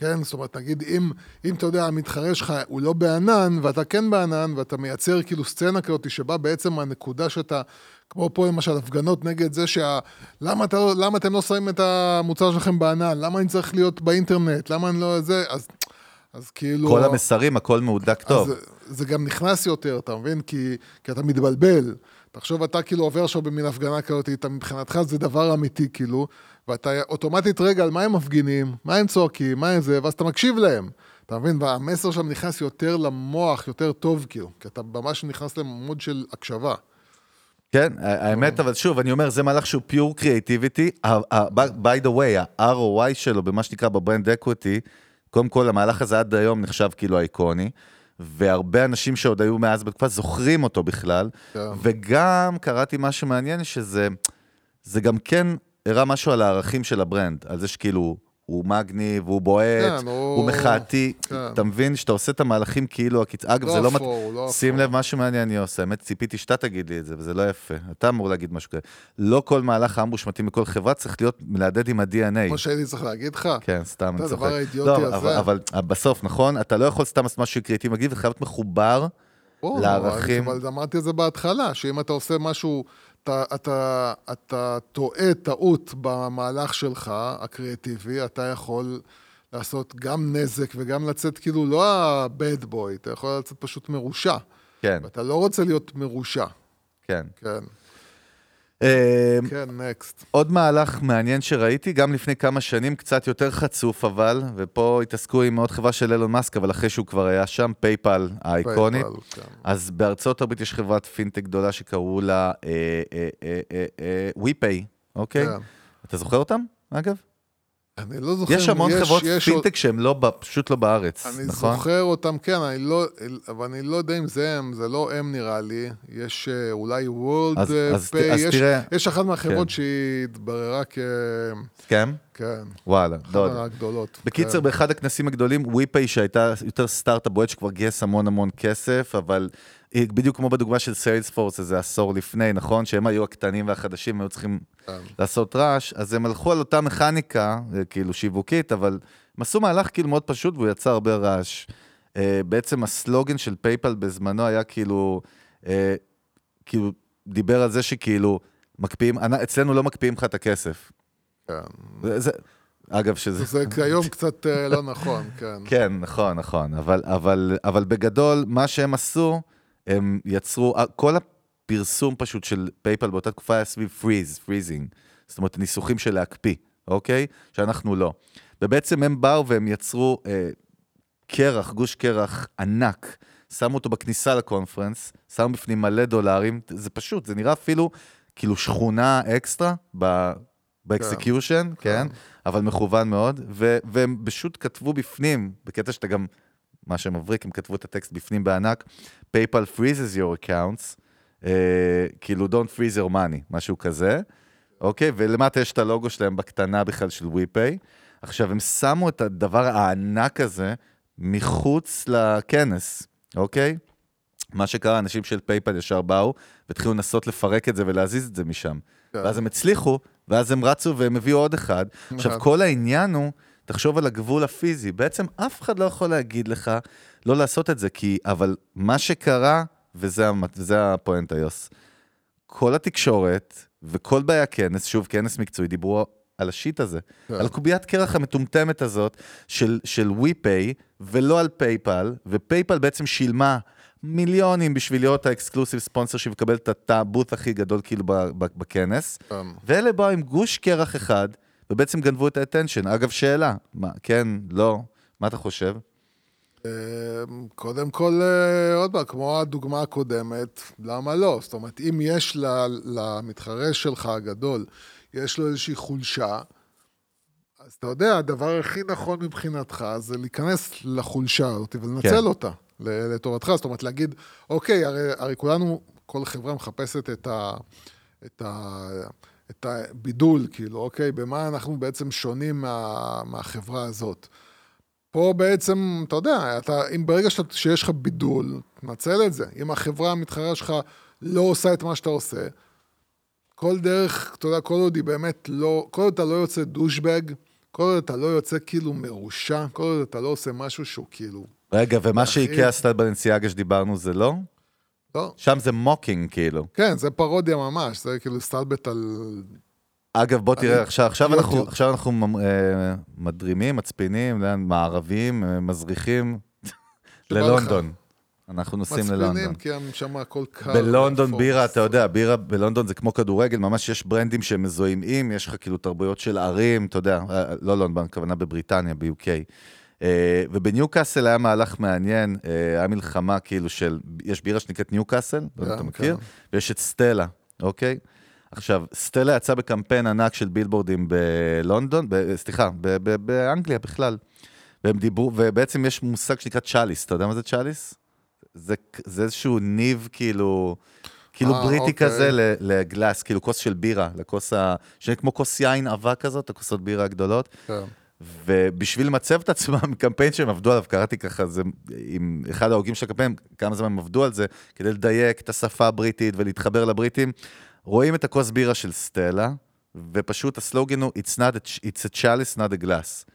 כן? זאת אומרת, נגיד, אם, אם אתה יודע, המתחרה שלך הוא לא בענן, ואתה כן בענן, ואתה מייצר כאילו סצנה כזאת, שבה בעצם הנקודה שאתה, כמו פה למשל, הפגנות נגד זה שה... למה, אתה, לא- למה אתם לא שמים את המוצר שלכם בענן? למה אני צריך להיות באינטרנט? למה אני לא... זה... אז, אז כאילו... כל המסרים, הכל מהודק טוב. אז זה, זה גם נכנס יותר, אתה מבין? כי, כי אתה מתבלבל. תחשוב, אתה כאילו עובר עכשיו במין הפגנה כזאת, אתה מבחינתך זה דבר אמיתי, כאילו, ואתה אוטומטית, רגע, על מה הם מפגינים? מה הם צועקים? מה הם זה? ואז אתה מקשיב להם. אתה מבין? והמסר שם נכנס יותר למוח, יותר טוב, כאילו, כי אתה ממש נכנס למוד של הקשבה. כן, האמת, אבל שוב, אני אומר, זה מהלך שהוא pure creativity. by the way, ה-ROI שלו במה שנקרא ב brand equity, קודם כל, המהלך הזה עד היום נחשב כאילו איקוני, והרבה אנשים שעוד היו מאז בתקופה זוכרים אותו בכלל, כן. וגם קראתי משהו מעניין, שזה זה גם כן הראה משהו על הערכים של ה brand, על זה שכאילו, הוא מגניב, הוא בועט, כן, הוא הוא- מחאתי. כן. אתה מבין שאתה עושה את המהלכים כאילו הקיצ... אגב, לא זה לא... מת- אפור, הוא לא שים אפור. לב, משהו מעניין אני עושה. האמת, ציפיתי שאתה תגיד לי את זה, וזה לא יפה. אתה אמור להגיד משהו כזה. לא כל מהלך אמבוש מתאים לכל חברה צריך להיות מהדהד עם ה-DNA. כמו שהייתי צריך להגיד לך. כן, סתם, אני צוחק. לא, הזה. אבל, אבל בסוף, נכון? אתה לא יכול סתם לעשות משהו קריאיטיבי מגניב, אתה חייב להיות מחובר ברור, לערכים. אבל אמרתי את זה בהתחלה, שאם אתה עושה משהו, אתה, אתה, אתה טועה טעות במהלך שלך, הקריאטיבי, אתה יכול לעשות גם נזק וגם לצאת כאילו לא ה-bad boy, אתה יכול לצאת פשוט מרושע. כן, ואתה לא רוצה להיות מרושע. כן. כן, כן, next. עוד מהלך מעניין שראיתי, גם לפני כמה שנים, קצת יותר חצוף אבל, ופה התעסקו עם עוד חברה של אילון מאסק, אבל אחרי שהוא כבר היה שם, PayPal האיקונית. כן. אז בארצות הברית יש חברת פינטק גדולה שקראו לה אה, WePay, אוקיי? כן. אתה זוכר אותם, אגב? אני לא זוכר, יש המון חברות יש עוד- פינטק שהן לא, פשוט לא בארץ, אני נכון? זוכר אותם, כן, אני לא, אבל אני לא יודע אם זה הם, זה לא הם נראה לי. יש אה, אולי WorldPay אז- אז ת-, אז יש, תראה- יש אחת מהחברות כן. שהיא התבררה כ... כן? כן, וואלה, אחת לא יודע. הגדולות. בקיצר, כן. באחד הכנסים הגדולים, WePay שהייתה יותר סטארט-אפ בועט שכבר גייס המון המון כסף, אבל בדיוק כמו בדוגמה של Salesforce איזה עשור לפני, נכון? שהם היו הקטנים והחדשים, היו צריכים כן. לעשות רעש, אז הם הלכו על אותה מכניקה, אה, כאילו שיווקית, אבל הם עשו מהלך כאילו מאוד פשוט והוא יצר הרבה רעש. אה, בעצם הסלוגן של PayPal בזמנו היה כאילו, אה, כאילו, דיבר על זה שכאילו, מקפיאים, אצלנו לא מקפיאים לך את הכסף. כן. זה, אגב, שזה... זה כיום קצת לא נכון, כן. כן, נכון, נכון. אבל, אבל, אבל בגדול, מה שהם עשו, הם יצרו, כל הפרסום פשוט של PayPal באותה תקופה היה סביב freeze, freezing. זאת אומרת, ניסוחים של להקפיא, אוקיי? שאנחנו לא. ובעצם הם באו והם יצרו אה, קרח, גוש קרח ענק, שמו אותו בכניסה ל conference, שמו בפנים מלא דולרים, זה פשוט, זה נראה אפילו כאילו שכונה אקסטרה ב... ב execution, כן, אבל מכוון מאוד, ו- והם פשוט כתבו בפנים, בקטע שאתה גם, מה שמבריק, הם כתבו את הטקסט בפנים בענק, PayPal freezes your accounts, אה, כאילו don't freeze your money, משהו כזה, אוקיי? ולמטה יש את הלוגו שלהם בקטנה בכלל של WePay. עכשיו, הם שמו את הדבר הענק הזה מחוץ לכנס, אוקיי? מה שקרה, אנשים של PayPal ישר באו והתחילו לנסות לפרק את זה ולהזיז את זה משם. כן. ואז הם הצליחו, ואז הם רצו והם הביאו עוד אחד. עכשיו. כל העניין הוא, תחשוב על הגבול הפיזי. בעצם אף אחד לא יכול להגיד לך לא לעשות את זה, כי, אבל מה שקרה, וזה, וזה הפואנטה, use, כל התקשורת וכל באי הכנס, שוב, כנס מקצועי, דיברו על ה shit הזה, כן. על קוביית קרח המטומטמת הזאת של, של WePay, ולא על PayPal, ו PayPal בעצם שילמה מיליונים בשביל להיות האקסקלוסיב ספונסר שמקבל את הבוט הכי גדול כאילו בכנס, כן. ואלה באו עם גוש קרח אחד, ובעצם גנבו את האטנשן. אגב, שאלה, מה, כן, לא, מה אתה חושב? אה, קודם כל, אה, עוד פעם, כמו הדוגמה הקודמת, למה לא? זאת אומרת, אם יש למתחרה שלך הגדול, יש לו איזושהי חולשה, אז אתה יודע, הדבר הכי נכון מבחינתך זה להיכנס לחולשה הזאת ולנצל כן. אותה לטובתך. זאת אומרת, להגיד, אוקיי, הרי, הרי כולנו, כל חברה מחפשת את ה... את ה... את הבידול, כאילו, אוקיי, במה אנחנו בעצם שונים מה, מהחברה הזאת. פה בעצם, אתה יודע, אתה, אם ברגע שאתה, שיש לך בידול, תנצל את זה. אם החברה המתחרה שלך לא עושה את מה שאתה עושה, כל דרך, אתה יודע, כל עוד היא באמת לא, כל עוד אתה לא יוצא דושבג, כל עוד אתה לא יוצא כאילו מרושע, כל עוד אתה לא עושה משהו שהוא כאילו, רגע, ומה שאיקאה עשתה בנסיאגה שדיברנו זה לא? לא. שם זה מוקינג, כאילו. כן, זה פרודיה ממש, זה כאילו סטלבט על... אגב, בוא תראה, עכשיו, עכשיו. אנחנו, עכשיו אנחנו אה, מדרימים, מצפינים, לאן- מערבים, אה, מזריחים ללונדון. אנחנו נוסעים ללונדון. מצפינים, כי הם שם הכל קר. בלונדון. בירה, אתה יודע, בירה בלונדון זה כמו כדורגל, ממש יש ברנדים שהם מזוהים עם, יש לך כאילו תרבויות של ערים, אתה יודע, אה, לא לונדון, הכוונה בבריטניה, ב-UK. אה, ובניוקאסל היה מהלך מעניין, אה, היה מלחמה כאילו של, יש בירה שנקראת ניוקאסל, לא יודע אם אתה כן, מכיר, כן. ויש את סטלה, אוקיי? עכשיו, סטלה יצא בקמפיין ענק של בילבורדים בלונדון, ב- סליחה, ב- ב- באנגליה בכלל. והם דיברו, ובעצם יש מושג שנקרא צ'אליס, אתה יודע מה זה צ'אליס? זה, זה איזשהו ניב כאילו, כאילו אה, בריטי אוקיי. כזה לגלאס, כאילו כוס של בירה, לכוס ה... שנראה כמו כוס יין עבה כזאת, הכוסות בירה הגדולות. כן. ובשביל למצב את עצמם, קמפיין שהם עבדו עליו, קראתי ככה, זה עם אחד ההוגים של הקמפיין, כמה זמן הם עבדו על זה, כדי לדייק את השפה הבריטית ולהתחבר לבריטים. רואים את הכוס בירה של סטלה, ופשוט הסלוגן הוא It's, not a, it's a chalice, not a glass.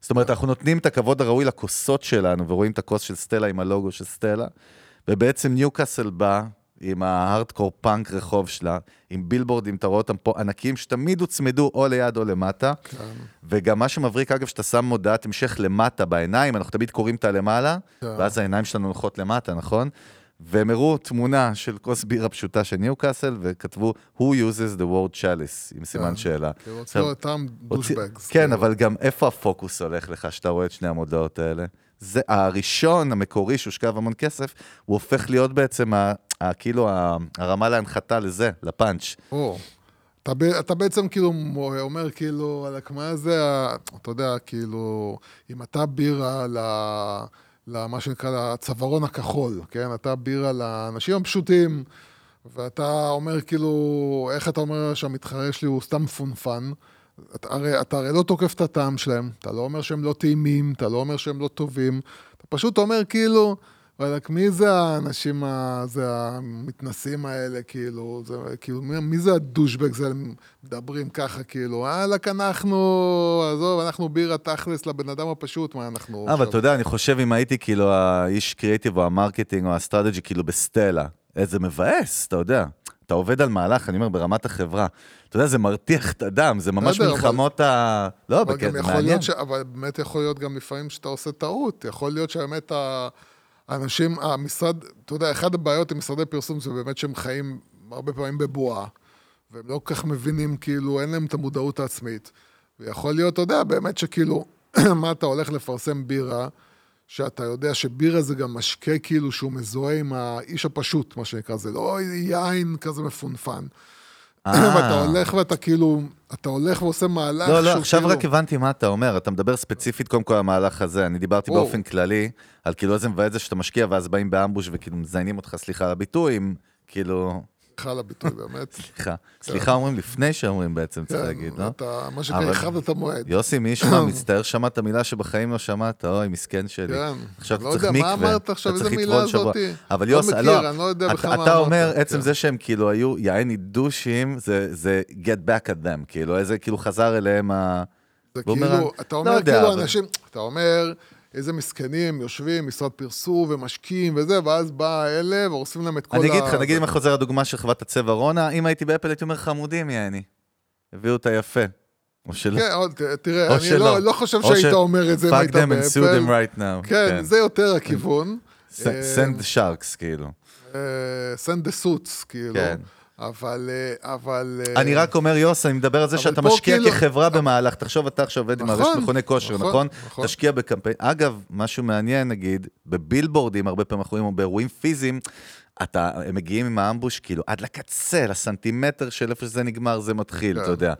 זאת אומרת, אנחנו נותנים את הכבוד הראוי לכוסות שלנו, ורואים את הכוס של סטלה עם הלוגו של סטלה, ובעצם ניוקאסל בא עם ההארדקור פאנק רחוב שלה, עם בילבורדים, אתה רואה אותם פה ענקים, שתמיד הוצמדו או ליד או למטה. כן. וגם מה שמבריק, אגב, שאתה שם מודעת המשך למטה בעיניים, אנחנו תמיד קוראים את הלמעלה, כן. ואז העיניים שלנו הולכות למטה, נכון? והם הראו תמונה של כוס בירה פשוטה של ניוקאסל, וכתבו, Who uses the word chalice, עם סימן שאלה. כי רוצים עכשיו, אותם דושבגס. כן, אבל גם איפה הפוקוס הולך לך, שאתה רואה את שני המודעות האלה? זה הראשון, המקורי, שהושקע המון כסף, הוא הופך להיות בעצם, כאילו, הרמה להנחתה לזה, לפאנץ'. אתה, אתה בעצם כאילו אומר כאילו, על מה זה, אתה יודע, כאילו, אם אתה בירה ל... למה שנקרא לצווארון הכחול, כן? אתה בירה לאנשים הפשוטים, ואתה אומר כאילו, איך אתה אומר שהמתחרה שלי הוא סתם פונפן? אתה הרי, אתה הרי לא תוקף את הטעם שלהם, אתה לא אומר שהם לא טעימים, אתה לא אומר שהם לא טובים, אתה פשוט אומר כאילו, וואלכ, מי זה האנשים, ה- זה המתנסים האלה, כאילו, זה, כאילו, מי, מי זה ה douchebag, זה מדברים ככה, כאילו, וואלכ, אנחנו, עזוב, אנחנו בירה תכלס לבן אדם הפשוט, מה אנחנו... אבל אתה יודע, אני חושב אם הייתי כאילו האיש קריאיטיב או ה marketing או ה strategy, כאילו בסטלה, איזה מבאס, אתה יודע. אתה עובד על מהלך, אני אומר, ברמת החברה. אתה יודע, זה מרתיח את הדם, זה ממש בסדר, אבל- מלחמות ה... לא, אבל בקטע, יכול מעניין. ש... אבל באמת יכול להיות גם לפעמים שאתה עושה טעות. יכול להיות שבאמת ה- האנשים, המשרד, אתה יודע, אחת הבעיות עם משרדי פרסום זה באמת שהם חיים הרבה פעמים בבועה, והם לא כל כך מבינים, כאילו, אין להם את המודעות העצמית. ויכול להיות, אתה יודע, באמת שכאילו, מה אתה הולך לפרסם בירה, שאתה יודע שבירה זה גם משקה כאילו שהוא מזוהה עם האיש הפשוט, מה שנקרא, זה לא יין כזה מפונפן. אה. ואתה הולך ואתה כאילו, אתה הולך ועושה מהלך לא, לא, שהוא עכשיו כאילו... רק הבנתי מה אתה אומר, אתה מדבר ספציפית קודם כל על המהלך הזה, אני דיברתי או. באופן כללי, על כאילו איזה מבאס זה שאתה משקיע ואז באים באמבוש וכאילו מזיינים אותך, סליחה על הביטוי, עם כאילו, סליחה על הביטוי, באמת. סליחה, סליחה אומרים לפני שאומרים בעצם, צריך להגיד, כן, לא? אתה, מה שנקרא, הרחבת את המועד. יוסי, מי ישמע, מצטער שמעת מילה שבחיים לא שמעת, אוי, מסכן שלי. כן. עכשיו אני אתה לא צריך מקווה. מה אמרת עכשיו? אתה איזה צריך מילה שבוע. אבל לא יוסי, לא יודע אתה-. אומר, עצם כן. זה שהם כאילו היו יעני דושים, זה- get back at them, כאילו, איזה כאילו חזר אליהם ה... זה. כאילו, אתה לא אומר כאילו אנשים, אתה אומר, איזה מסכנים, יושבים, משרד פרסום ומשקיעים וזה, ואז בא האלה והורסים להם את כל ה... אני אגיד לך, נגיד. אם אני חוזר לדוגמה של חוות הצבע רונה, אם הייתי באפל הייתי אומר חמודים יעני. הביאו אותה יפה. או שלא. כן, עוד, תראה, אני. לא לא חושב שהיית ש- אומר את זה אם Fuck היית them and sue them באפל. right now. כן, זה יותר הכיוון. ס- אה, send sharks, כאילו. סנד דה סוטס, כאילו. כן. אבל, אה, אבל... אה, אני רק אומר, יוס, אני מדבר על זה שאתה משקיע כאילו- כחברה במהלך, תחשוב אתה עכשיו עובד עם נכון, הרשת מכוני כושר, נכון, נכון? נכון. תשקיע בקמפיין. אגב, משהו מעניין, נגיד, בבילבורדים, הרבה פעמים אנחנו רואים, או באירועים פיזיים, אתה, הם מגיעים עם האמבוש, כאילו, עד לקצה, לסנטימטר של איפה שזה נגמר, זה מתחיל, כן. אתה יודע.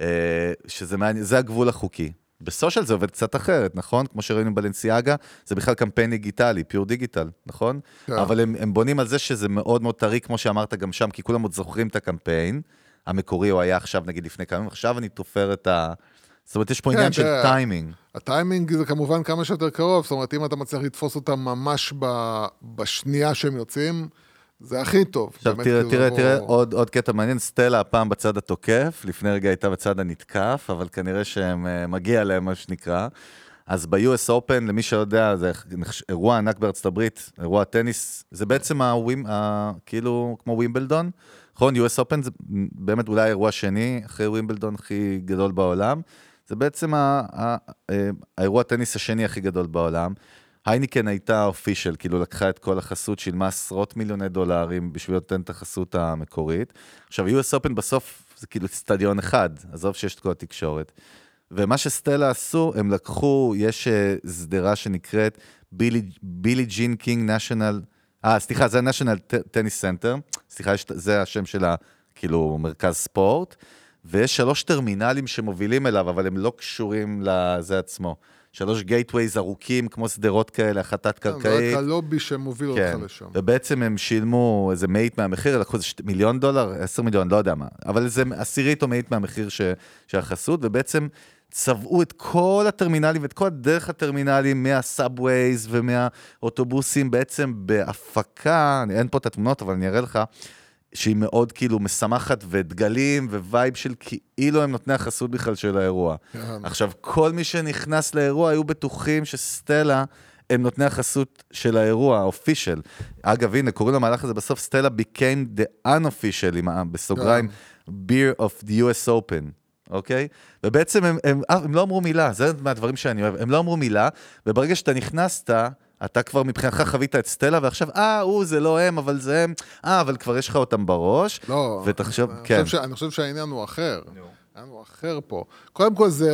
אה, שזה מעניין, זה הגבול החוקי. בסושיאל זה עובד קצת אחרת, נכון? כמו שראינו בלנסיאגה, זה בכלל קמפיין דיגיטלי, פיור דיגיטל, נכון? כן. אבל הם, הם בונים על זה שזה מאוד מאוד טרי, כמו שאמרת גם שם, כי כולם עוד זוכרים את הקמפיין. המקורי הוא היה עכשיו, נגיד לפני כמה ימים, עכשיו אני תופר את ה... זאת אומרת, יש פה כן, עניין של טיימינג. הטיימינג זה כמובן כמה שיותר קרוב, זאת אומרת, אם אתה מצליח לתפוס אותם ממש ב, בשנייה שהם יוצאים, זה הכי טוב. עכשיו תראה, כאילו, תראה, לבוא- תראה, עוד, עוד קטע מעניין, סטלה הפעם בצד התוקף, לפני רגע הייתה בצד הנתקף, אבל כנראה שהם, אה, מגיע להם מה שנקרא. אז ב-US Open, למי שלא יודע, זה אירוע ענק בארצות הברית, אירוע טניס, זה בעצם הווימ, ה, כאילו כמו ווימבלדון, נכון? US Open זה באמת אולי האירוע השני, אחרי ווימבלדון הכי גדול בעולם. זה בעצם ה, ה, אה, האירוע הטניס השני הכי גדול בעולם. הייניקן הייתה official, כאילו לקחה את כל החסות, שילמה עשרות מיליוני דולרים בשביל לתת את החסות המקורית. עכשיו, US Open בסוף זה כאילו אצטדיון אחד, עזוב שיש את כל התקשורת. ומה שסטלה עשו, הם לקחו, יש אה, שדרה שנקראת בילי, בילי ג'ין קינג National, אה, סליחה, זה ה-National Tennis Center, סליחה, זה השם של ה... כאילו, מרכז ספורט, ויש שלוש טרמינלים שמובילים אליו, אבל הם לא קשורים לזה עצמו. שלוש gateways ארוכים, כמו שדרות כאלה, אחת כן, זה. רק הלובי שמוביל כן, אותך לשם. ובעצם הם שילמו איזה מאית מהמחיר, לקחו איזה מיליון דולר, עשר מיליון, לא יודע מה, אבל זה עשירית או מאית מהמחיר ש, של החסות, ובעצם צבעו את כל הטרמינלים ואת כל הדרך הטרמינלים מה subways ומהאוטובוסים בעצם בהפקה, אין פה את התמונות, אבל אני אראה לך, שהיא מאוד כאילו משמחת ודגלים vibe של כאילו הם נותני החסות בכלל של האירוע. כן. עכשיו, כל מי שנכנס לאירוע היו בטוחים שסטלה הם נותני החסות של האירוע, ה official. אגב, הנה, קוראים למהלך הזה בסוף, סטלה became the unofficial, עם בסוגריים, beer of the US Open. אוקיי? ובעצם הם, הם, אה, הם לא אמרו מילה, זה מהדברים שאני אוהב, הם לא אמרו מילה, וברגע שאתה נכנסת, אתה כבר מבחינתך חווית את סטלה, ועכשיו, אה, הוא, זה לא הם, אבל זה הם, אה, אבל כבר יש לך אותם בראש, לא, ותחשוב, אני כן. חושב ש- אני חושב שהעניין הוא אחר. העניין הוא אחר פה. קודם כל זה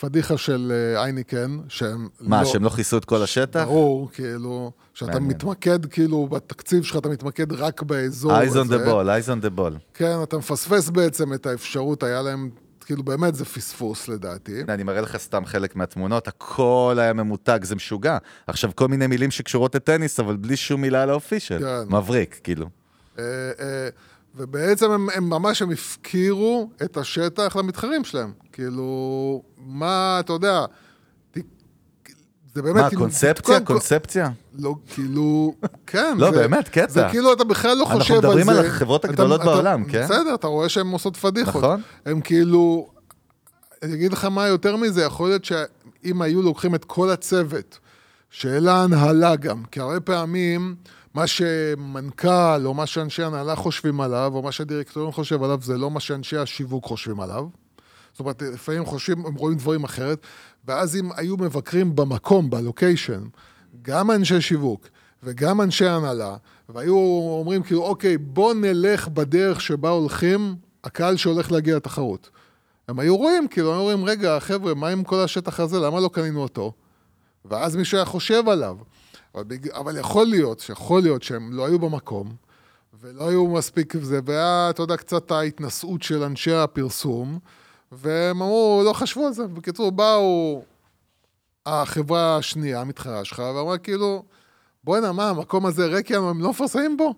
פדיחה של אה, אייניקן, שהם מה, שהם לא כיסו את כל השטח? ברור, כאילו, שאתה מעניין. מתמקד, כאילו, בתקציב שלך אתה מתמקד רק באזור eyes on הזה. the ball, eyes on the ball. כן, אתה מפספס בעצם את האפשרות, היה להם, כאילו, באמת זה פספוס לדעתי. אני מראה לך סתם חלק מהתמונות, הכל היה ממותג, זה משוגע. עכשיו, כל מיני מילים שקשורות לטניס, אבל בלי שום מילה על האופישל. כן. מבריק, כאילו. אה, אה, ובעצם הם, הם ממש, הם הפקירו את השטח למתחרים שלהם. כאילו, מה, אתה יודע, זה באמת... מה, כאילו, קונספציה? קונספציה? לא, כאילו, כן. לא, זה- באמת, קטע. זה כאילו, אתה בכלל לא אנחנו חושב על זה. מדברים על החברות אתה- הגדולות אתה- בעולם, כן? בסדר, אתה רואה שהן עושות פדיחות. נכון. הם כאילו, אני אגיד לך מה יותר מזה, יכול להיות שאם היו לוקחים את כל הצוות, של ההנהלה גם, כי הרבה פעמים מה שמנכ"ל או מה שאנשי הנהלה חושבים עליו, או מה שהדירקטוריון חושב עליו, זה לא מה שאנשי השיווק חושבים עליו. זאת אומרת, לפעמים חושבים, הם רואים דברים אחרת, ואז אם היו מבקרים במקום, בלוקיישן, גם אנשי שיווק וגם אנשי הנהלה, והיו אומרים כאילו, אוקיי, בוא נלך בדרך שבה הולכים הקהל שהולך להגיע לתחרות. הם היו רואים, כאילו, היו רואים, רגע, חבר'ה, מה עם כל השטח הזה? למה לא קנינו אותו? ואז מישהו היה חושב עליו. אבל, בג... אבל יכול להיות, שיכול להיות שהם לא היו במקום, ולא היו מספיק זה, והיה, אתה יודע, קצת ההתנשאות של אנשי הפרסום, והם אמרו, לא חשבו על זה. בקיצור, באו החברה השנייה, המתחרה שלך, ואמרה כאילו, בוא'נה, מה, המקום הזה ריק, יענו, הם לא מפרסמים בו?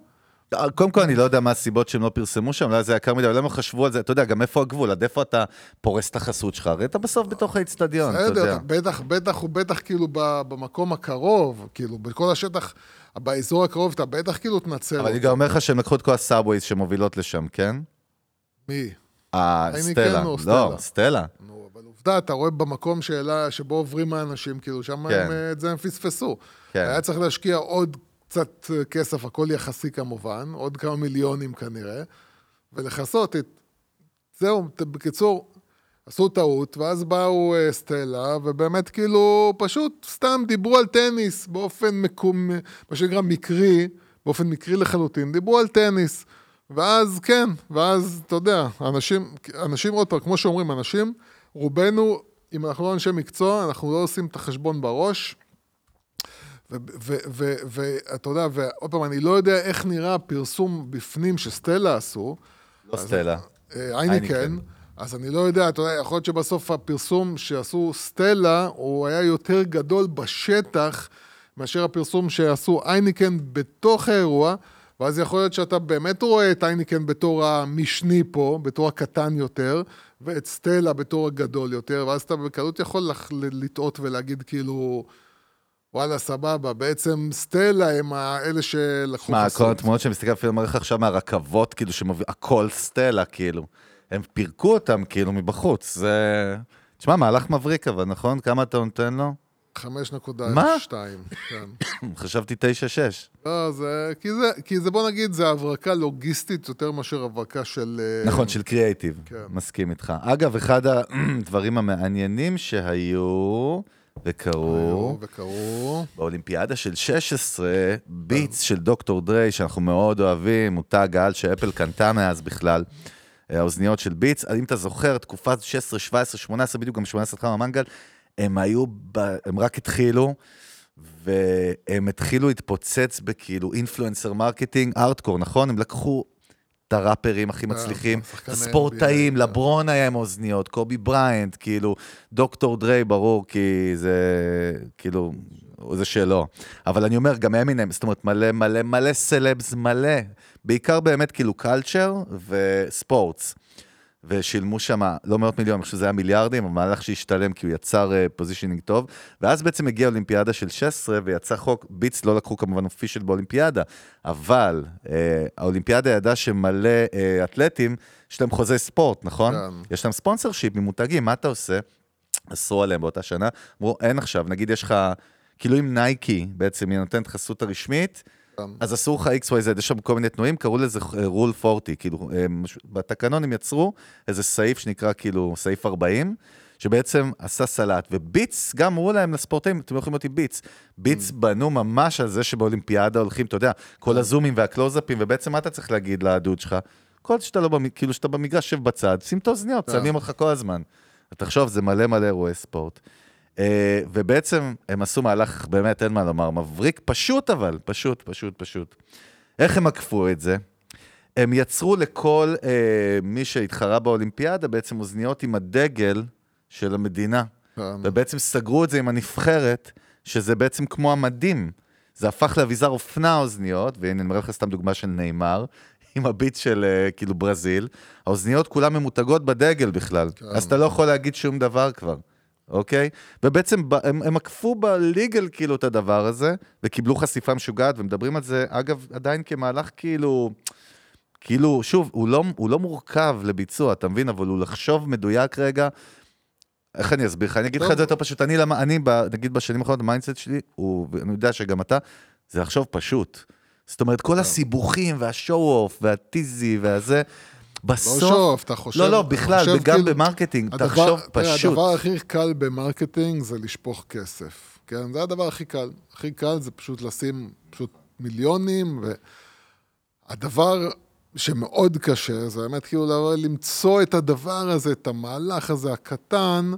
קודם כל, אני לא יודע מה הסיבות שהם לא פרסמו שם, אולי זה יקר מדי, אבל למה חשבו על זה? אתה יודע, גם איפה הגבול, עד איפה אתה פורס את החסות שלך? הרי אתה בסוף בתוך האיצטדיון, אתה יודע. בטח, בטח ובטח כאילו במקום הקרוב, כאילו, בכל השטח, באזור הקרוב, אתה בטח כאילו תנצל אבל אני. גם אומר לך שהם לקחו את כל ה subways שמובילות לשם, כן? מי? אה, סטלה. כן או לא, סטלה? סטלה. נו, אבל עובדה, אתה רואה במקום שאלה, שבו עוברים האנשים, כאילו, שם כן. הם, אה, את זה הם פספסו. כן. היה צריך להשקיע עוד קצת אה, כסף, הכל יחסי כמובן, עוד כמה מיליונים כנראה, ולכסות את... זהו, בקיצור, עשו טעות, ואז באו אה, סטלה, ובאמת כאילו, פשוט סתם דיברו על טניס באופן מקום, מה שנקרא מקרי, באופן מקרי לחלוטין, דיברו על טניס. ואז כן, ואז אתה יודע, אנשים, אנשים עוד פעם, כמו שאומרים, אנשים, רובנו, אם אנחנו לא אנשי מקצוע, אנחנו לא עושים את החשבון בראש. ואתה יודע, ועוד פעם, אני לא יודע איך נראה הפרסום בפנים שסטלה עשו, לא סטלה. אה, אייניקן, אייניקן. אז אני לא יודע, אתה יודע, יכול להיות שבסוף הפרסום שעשו סטלה, הוא היה יותר גדול בשטח מאשר הפרסום שעשו אייניקן בתוך האירוע, ואז יכול להיות שאתה באמת רואה את אייניקן בתור המשני פה, בתור הקטן יותר, ואת סטלה בתור הגדול יותר, ואז אתה בקלות יכול לח- לטעות ולהגיד כאילו, וואלה, סבבה, בעצם סטלה הם האלה שלקחו מה. כל התמונות שאני מסתכל אפילו מראה לך עכשיו מהרכבות, כאילו, שמוביל, הכל סטלה, כאילו. הם פירקו אותם, כאילו, מבחוץ. זה... תשמע, מהלך מבריק, אבל נכון? כמה אתה נותן לו? 5.2, מה? כן. חשבתי 9-6. לא, זה... כי זה, כי זה, בוא נגיד, זה הברקה לוגיסטית יותר מאשר הברקה של... אה, נכון, של קריאייטיב. כן. מסכים איתך. אגב, אחד הדברים המעניינים שהיו וקרו, וקראו... באולימפיאדה של 16, ביטס של דוקטור דריי, שאנחנו מאוד אוהבים, מותג העל שאפל קנתה מאז בכלל, אה, האוזניות של ביטס. אם אתה זוכר, תקופה 16, 17, 18, בדיוק גם 18 התחלנו המנגל, הם היו, ב... הם רק התחילו, והם התחילו להתפוצץ בכאילו influencer marketing, hardcore, נכון? הם לקחו את הראפרים הכי מצליחים, שחקני הספורטאים, לברון היה עם אוזניות, קובי בריינט, כאילו, דוקטור דריי, ברור, כי זה, כאילו, זה שלו. אבל אני אומר, גם אמינם, זאת אומרת, מלא מלא מלא סלבס, מלא. בעיקר באמת כאילו culture ו sports. ושילמו שם לא מאות מיליון, אני חושב שזה היה מיליארדים, אבל מהלך שהשתלם כי הוא יצר positioning אה, טוב, ואז בעצם הגיעה אולימפיאדה של 16 ויצא חוק, ביטס לא לקחו כמובן official באולימפיאדה, אבל אה, האולימפיאדה ידעה שמלא אה, אתלטים, יש להם חוזה ספורט, נכון? כן. יש להם sponsorship ממותגים, מה אתה עושה? אסרו עליהם באותה שנה, אמרו, אין עכשיו, נגיד יש לך, כאילו אם נייקי בעצם היא נותנת חסות הרשמית, אז אסור לך XYZ, יש שם כל מיני תנאים, קראו לזה רול uh, 40, כאילו, אה, בתקנון הם יצרו איזה סעיף שנקרא כאילו סעיף 40, שבעצם עשה סלט, וביטס, גם אמרו להם לספורטאים, אתם יכולים להיות עם ביטס, ביטס mm. בנו ממש על זה שבאולימפיאדה הולכים, אתה יודע, כל כן. הזומים והקלוזאפים, ובעצם מה אתה צריך להגיד לדוד שלך? כל שאתה לא, כאילו שאתה במגרש, שב בצד, שים את האוזניות. צלמים אותך כל הזמן. תחשוב, זה מלא מלא אירועי ספורט. Uh, ובעצם הם עשו מהלך, באמת, אין מה לומר, מבריק, פשוט אבל, פשוט, פשוט, פשוט. איך הם עקפו את זה? הם יצרו לכל uh, מי שהתחרה באולימפיאדה בעצם אוזניות עם הדגל של המדינה. כן. ובעצם סגרו את זה עם הנבחרת, שזה בעצם כמו המדים. זה הפך לאביזר אופנה אוזניות, והנה אני מראה לך סתם דוגמה של נאמר, עם הביט של uh, כאילו ברזיל, האוזניות כולן ממותגות בדגל בכלל, כן. אז אתה לא יכול להגיד שום דבר כבר. אוקיי? ובעצם הם, הם עקפו בליגל כאילו את הדבר הזה, וקיבלו חשיפה משוגעת, ומדברים על זה, אגב, עדיין כמהלך כאילו, כאילו, שוב, הוא לא, הוא לא מורכב לביצוע, אתה מבין? אבל הוא לחשוב מדויק רגע. איך אני אסביר לך? אני אגיד לך את זה יותר פשוט. אני, למה, אני, נגיד בשנים האחרונות, ה mindset שלי, הוא, ואני יודע שגם אתה, זה לחשוב פשוט. זאת אומרת, כל הסיבוכים וה show-off והטיזי והזה, בסוף... לא show-off, אתה חושב... לא, לא, בכלל, וגם כאילו, ב marketing, הדבר, תחשוב תראה, פשוט. הדבר הכי קל ב marketing זה לשפוך כסף. כן, זה הדבר הכי קל. הכי קל זה פשוט לשים פשוט מיליונים, והדבר שמאוד קשה, זה באמת כאילו למצוא את הדבר הזה, את המהלך הזה הקטן,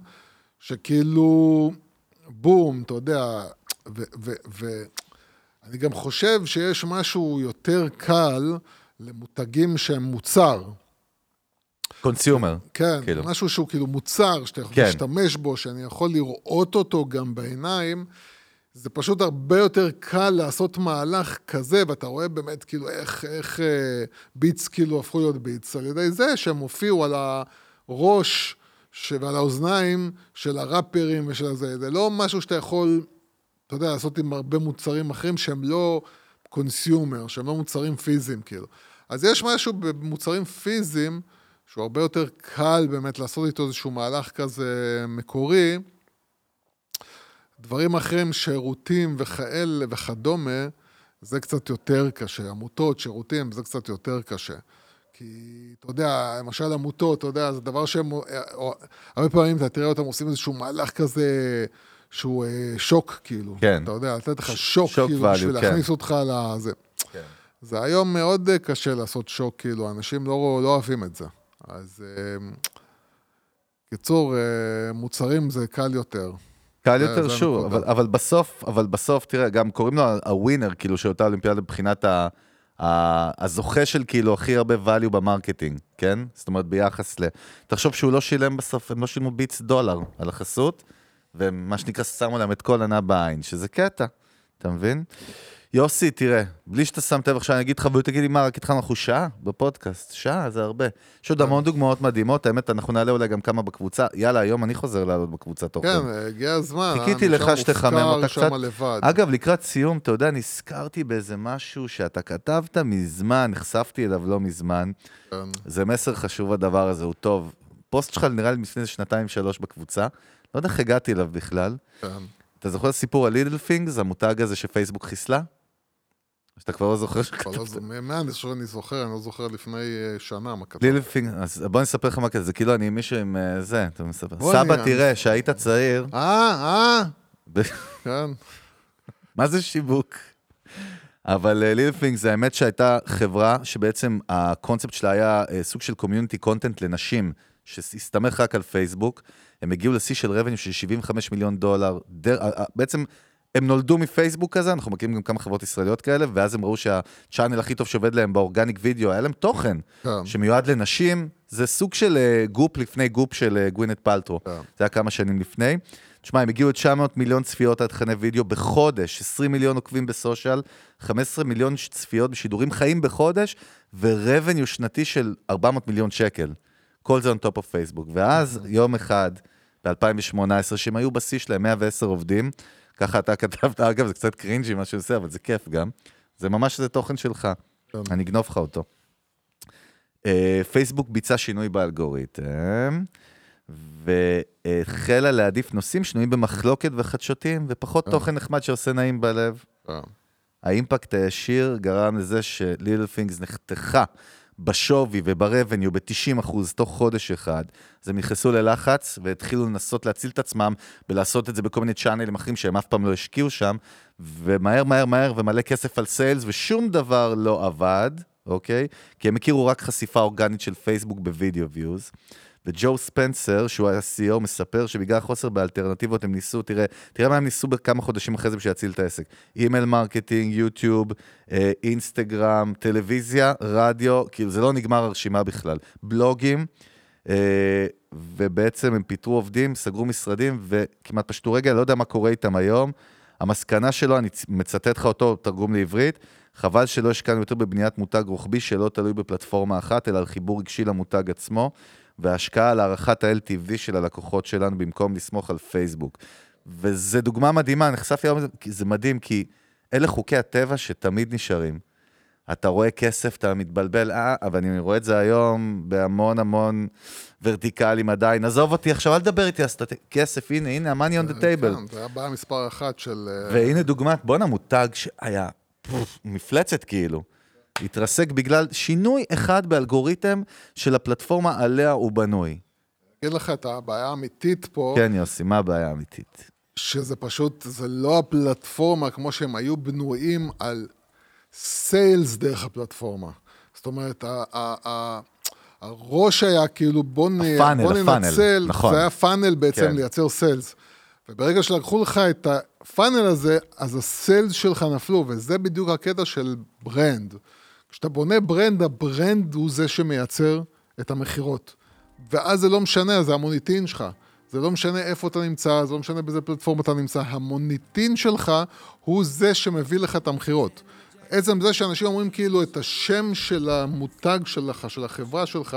שכאילו, בום, אתה יודע, ואני גם חושב שיש משהו יותר קל למותגים שהם מוצר. קונסיומר. כן, כאילו. משהו שהוא כאילו מוצר, שאתה יכול כן. להשתמש בו, שאני יכול לראות אותו גם בעיניים. זה פשוט הרבה יותר קל לעשות מהלך כזה, ואתה רואה באמת כאילו איך, איך אה, ביטס כאילו הפכו להיות ביטס, על ידי זה שהם הופיעו על הראש ש... ועל האוזניים של הראפרים ושל הזה. זה לא משהו שאתה יכול, אתה יודע, לעשות עם הרבה מוצרים אחרים שהם לא קונסיומר, שהם לא מוצרים פיזיים כאילו. אז יש משהו במוצרים פיזיים, שהוא הרבה יותר קל באמת לעשות איתו איזשהו מהלך כזה מקורי. דברים אחרים, שירותים וכאלה וכדומה, זה קצת יותר קשה. עמותות, שירותים, זה קצת יותר קשה. כי, אתה יודע, למשל עמותות, אתה יודע, זה דבר שהם... הרבה פעמים אתה תראה אותם עושים איזשהו מהלך כזה, שהוא אה, שוק, כאילו. כן. אתה יודע, לתת לך שוק, שוק כאילו, value, בשביל כן. להכניס אותך לזה. כן. זה היום מאוד קשה לעשות שוק, כאילו, אנשים לא, לא אוהבים את זה. אז אמ, קיצור, אה, מוצרים זה קל יותר. קל יותר, שוב, אבל, אבל בסוף, אבל בסוף, תראה, גם קוראים לו הווינר, כאילו, של אותה אולימפיאדה מבחינת ה... הזוכה של כאילו הכי הרבה value ב marketing, כן? זאת אומרת, ביחס ל... תחשוב שהוא לא שילם בסוף, הם לא שילמו ביטס דולר על החסות, ומה שנקרא, שמו להם את כל ענה בעין, שזה קטע, אתה מבין? יוסי, תראה, בלי שאתה שם טבע עכשיו, אני אגיד לך, והוא תגיד לי, מה, רק התחלנו, אנחנו שעה בפודקאסט, שעה, זה הרבה. יש עוד המון דוגמאות מדהימות, האמת, אנחנו נעלה אולי גם כמה בקבוצה. יאללה, היום אני חוזר לעלות בקבוצה תוכן. כן, הגיע הזמן. חיכיתי לך שתחמם אותה קצת. אגב, לקראת סיום, אתה יודע, נזכרתי באיזה משהו שאתה כתבת מזמן, נחשפתי אליו לא מזמן. כן. זה מסר חשוב הדבר הזה, הוא טוב. פוסט שלך נראה לי לפני שנתיים-שלוש בקבוצה, לא יודע איך הגעתי אליו בכלל. כן. אתה זוכר את הסיפור על לידל פינגס, המותג הזה שפייסבוק חיסלה? שאתה כבר לא זוכר שכתבת. מה אני חושב שאני זוכר, אני לא זוכר לפני אה, שנה מה כתבת. לילי אז בוא נספר לך מה כזה, זה כאילו אני מישהו עם אה, זה, אתה מספר. סבא תראה, שהיית צעיר. אה, אה. כן. מה זה שיווק? אבל LittleThings זה האמת שהייתה חברה שבעצם הקונספט שלה היה אה, סוג של community content לנשים, שהסתמך רק על פייסבוק. הם הגיעו לשיא של revenue של 75 מיליון דולר. בעצם הם נולדו מפייסבוק כזה, אנחנו מכירים גם כמה חברות ישראליות כאלה, ואז הם ראו שה channel הכי טוב שעובד להם ב organic video, היה להם תוכן כן. שמיועד לנשים, זה סוג של אה, גופ לפני גופ של אה, גווינת' פלטרו, כן. זה היה כמה שנים לפני. תשמע, הם הגיעו ל-900 מיליון צפיות על תכני וידאו בחודש, 20 מיליון עוקבים בסושיאל, 15 מיליון צפיות בשידורים חיים בחודש, ו-revenue שנתי של 400 מיליון שקל. כל זה on top of פייסבוק. ואז יום אחד, ב-2018, שהם היו בשיא שלהם 110 עובדים, ככה אתה כתבת, אגב, זה קצת קרינג'י מה שהוא עושה, אבל זה כיף גם. זה ממש איזה תוכן שלך. אני אגנוב לך אותו. אה, פייסבוק ביצע שינוי באלגוריתם, והחלה להעדיף נושאים שנויים במחלוקת וחדשותיים, ופחות תוכן נחמד שעושה נעים בלב. כן. האימפקט הישיר גרם לזה שליטל פינגס נחתכה בשווי וברבניו ב-90% תוך חודש אחד. אז הם נכנסו ללחץ והתחילו לנסות להציל את עצמם בלעשות את זה בכל מיני צ'אנלים אחרים שהם אף פעם לא השקיעו שם, ומהר מהר מהר ומלא כסף על סיילס, ושום דבר לא עבד, אוקיי? כי הם הכירו רק חשיפה אורגנית של פייסבוק ב video views. וג'ו ספייזר, שהוא היה CEO, מספר שבגלל חוסר באלטרנטיבות הם ניסו, תראה, תראה מה הם ניסו בכמה חודשים אחרי זה בשביל להציל את העסק. email marketing, יוטיוב, אה, אינסטגרם, טלוויזיה, רדיו, כאילו זה לא נגמר הרשימה בכלל. בלוגים, אה, ובעצם הם פיטרו עובדים, סגרו משרדים, וכמעט פשטו רגל, לא יודע מה קורה איתם היום. המסקנה שלו, אני מצטט לך אותו, תרגום לעברית, חבל שלא השקענו יותר בבניית מותג רוחבי שלא תלוי בפלטפורמה אחת, אלא על חיבור רגשי למותג עצמו, והשקעה על הערכת ה-LTV של הלקוחות שלנו במקום לסמוך על פייסבוק. וזו דוגמה מדהימה, נחשפתי היום, זה מדהים, כי אלה חוקי הטבע שתמיד נשארים. אתה רואה כסף, אתה מתבלבל, אה, אבל אני רואה את זה היום בהמון המון ורטיקלים עדיין. עזוב אותי עכשיו, אל תדבר איתי על סטט... כסף, הנה, הנה, ה-money on the table. כן, זה הבעיה מספר אחת של... אה, והנה דוגמת, בואנה, מותג שהיה פוף, מפלצת כאילו. התרסק בגלל שינוי אחד באלגוריתם של הפלטפורמה עליה הוא בנוי. אגיד לך את הבעיה האמיתית פה, כן, יוסי, מה הבעיה האמיתית? שזה פשוט, זה לא הפלטפורמה כמו שהם היו בנויים על סיילס דרך הפלטפורמה. זאת אומרת, ה- ה- ה- הראש היה כאילו בוא. הפאנל, בוא הפאנל, ננצל, נכון. זה היה פאנל בעצם כן. לייצר סיילס. וברגע שלקחו לך את ה funnel הזה, אז ה sales שלך נפלו, וזה בדיוק הקטע של brand. כשאתה בונה brand, ה brand הוא זה שמייצר את המכירות. ואז זה לא משנה, זה המוניטין שלך. זה לא משנה איפה אתה נמצא, זה לא משנה באיזה פלטפורמה אתה נמצא. המוניטין שלך הוא זה שמביא לך את המכירות. עצם זה שאנשים אומרים כאילו את השם של המותג שלך, של החברה שלך,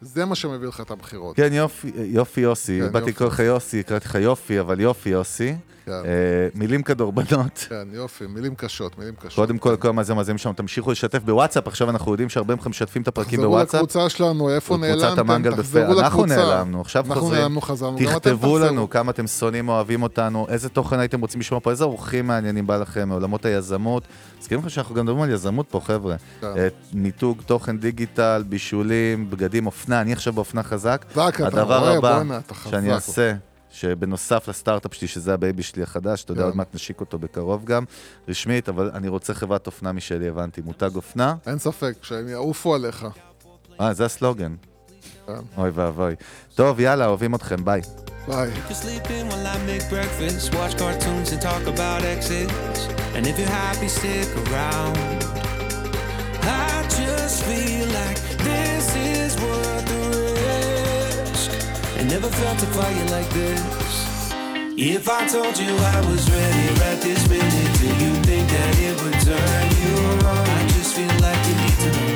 זה מה שמביא לך את המכירות. כן, יופי, יופי יוסי, כן, באתי. לקרוא לך יוסי, הקראתי לך יופי, אבל יופי יוסי. כן. אה, מילים כדורבנות. כן, יופי, מילים קשות, מילים קשות. קודם כל, כל המאזינים שלנו, תמשיכו לשתף בוואטסאפ, עכשיו אנחנו יודעים שהרבה מכם משתפים את הפרקים תחזרו בוואטסאפ. לקבוצה שלנו, איפה נעלמתם? המנגל תחזרו. אנחנו. נעלמנו, עכשיו אנחנו חוזרים. נעלמנו, חזרנו. גם אתם תכתבו תחזרו. לנו כמה אתם שונאים, אוהבים אותנו, איזה תוכן הייתם רוצים לשמוע פה, איזה אורחים מעניינים בא לכם מעולמות היזמות. מזכירים לך שאנחנו גם מדברים על יזמות פה, חבר'ה. כן. אה, מיתוג, תוכן דיגיטל, בישולים, בגדים, אופנה, אני עכשיו באופנה חזק. הדבר הבא. שאני אעשה, שבנוסף לסטארט-אפ שלי, שזה ה baby שלי החדש, אתה יודע, כן. עוד מעט נשיק אותו בקרוב גם, רשמית, אבל אני רוצה חברת אופנה משלי, הבנתי, מותג אופנה. אין ספק, שהם יעופו עליך. אה, זה הסלוגן. כן. אוי ואבוי. טוב, יאללה, אוהבים אתכם, ביי. ביי. You're sleeping while I make breakfast, watch cartoons and talk about exes. And if you're happy, stick around. Never felt a fire like this. If I told you I was ready right this minute, do you think that it would turn you on? I just feel like you need to know.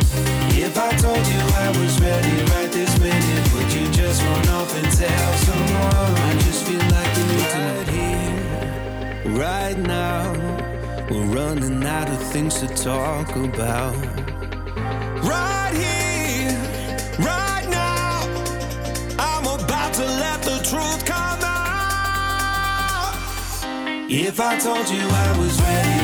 If I told you I was ready right this minute, would you just run off and tell someone? I just feel like you need to know. Right here, right now, we're running out of things to talk about. Right here, If I told you I was ready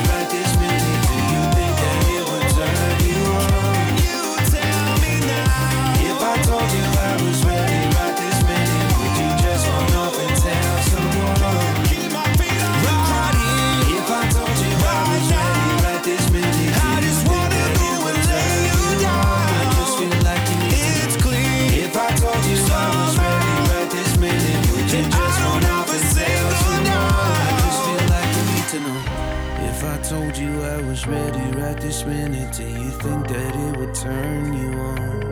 ready right this minute, do you think that it would turn you on?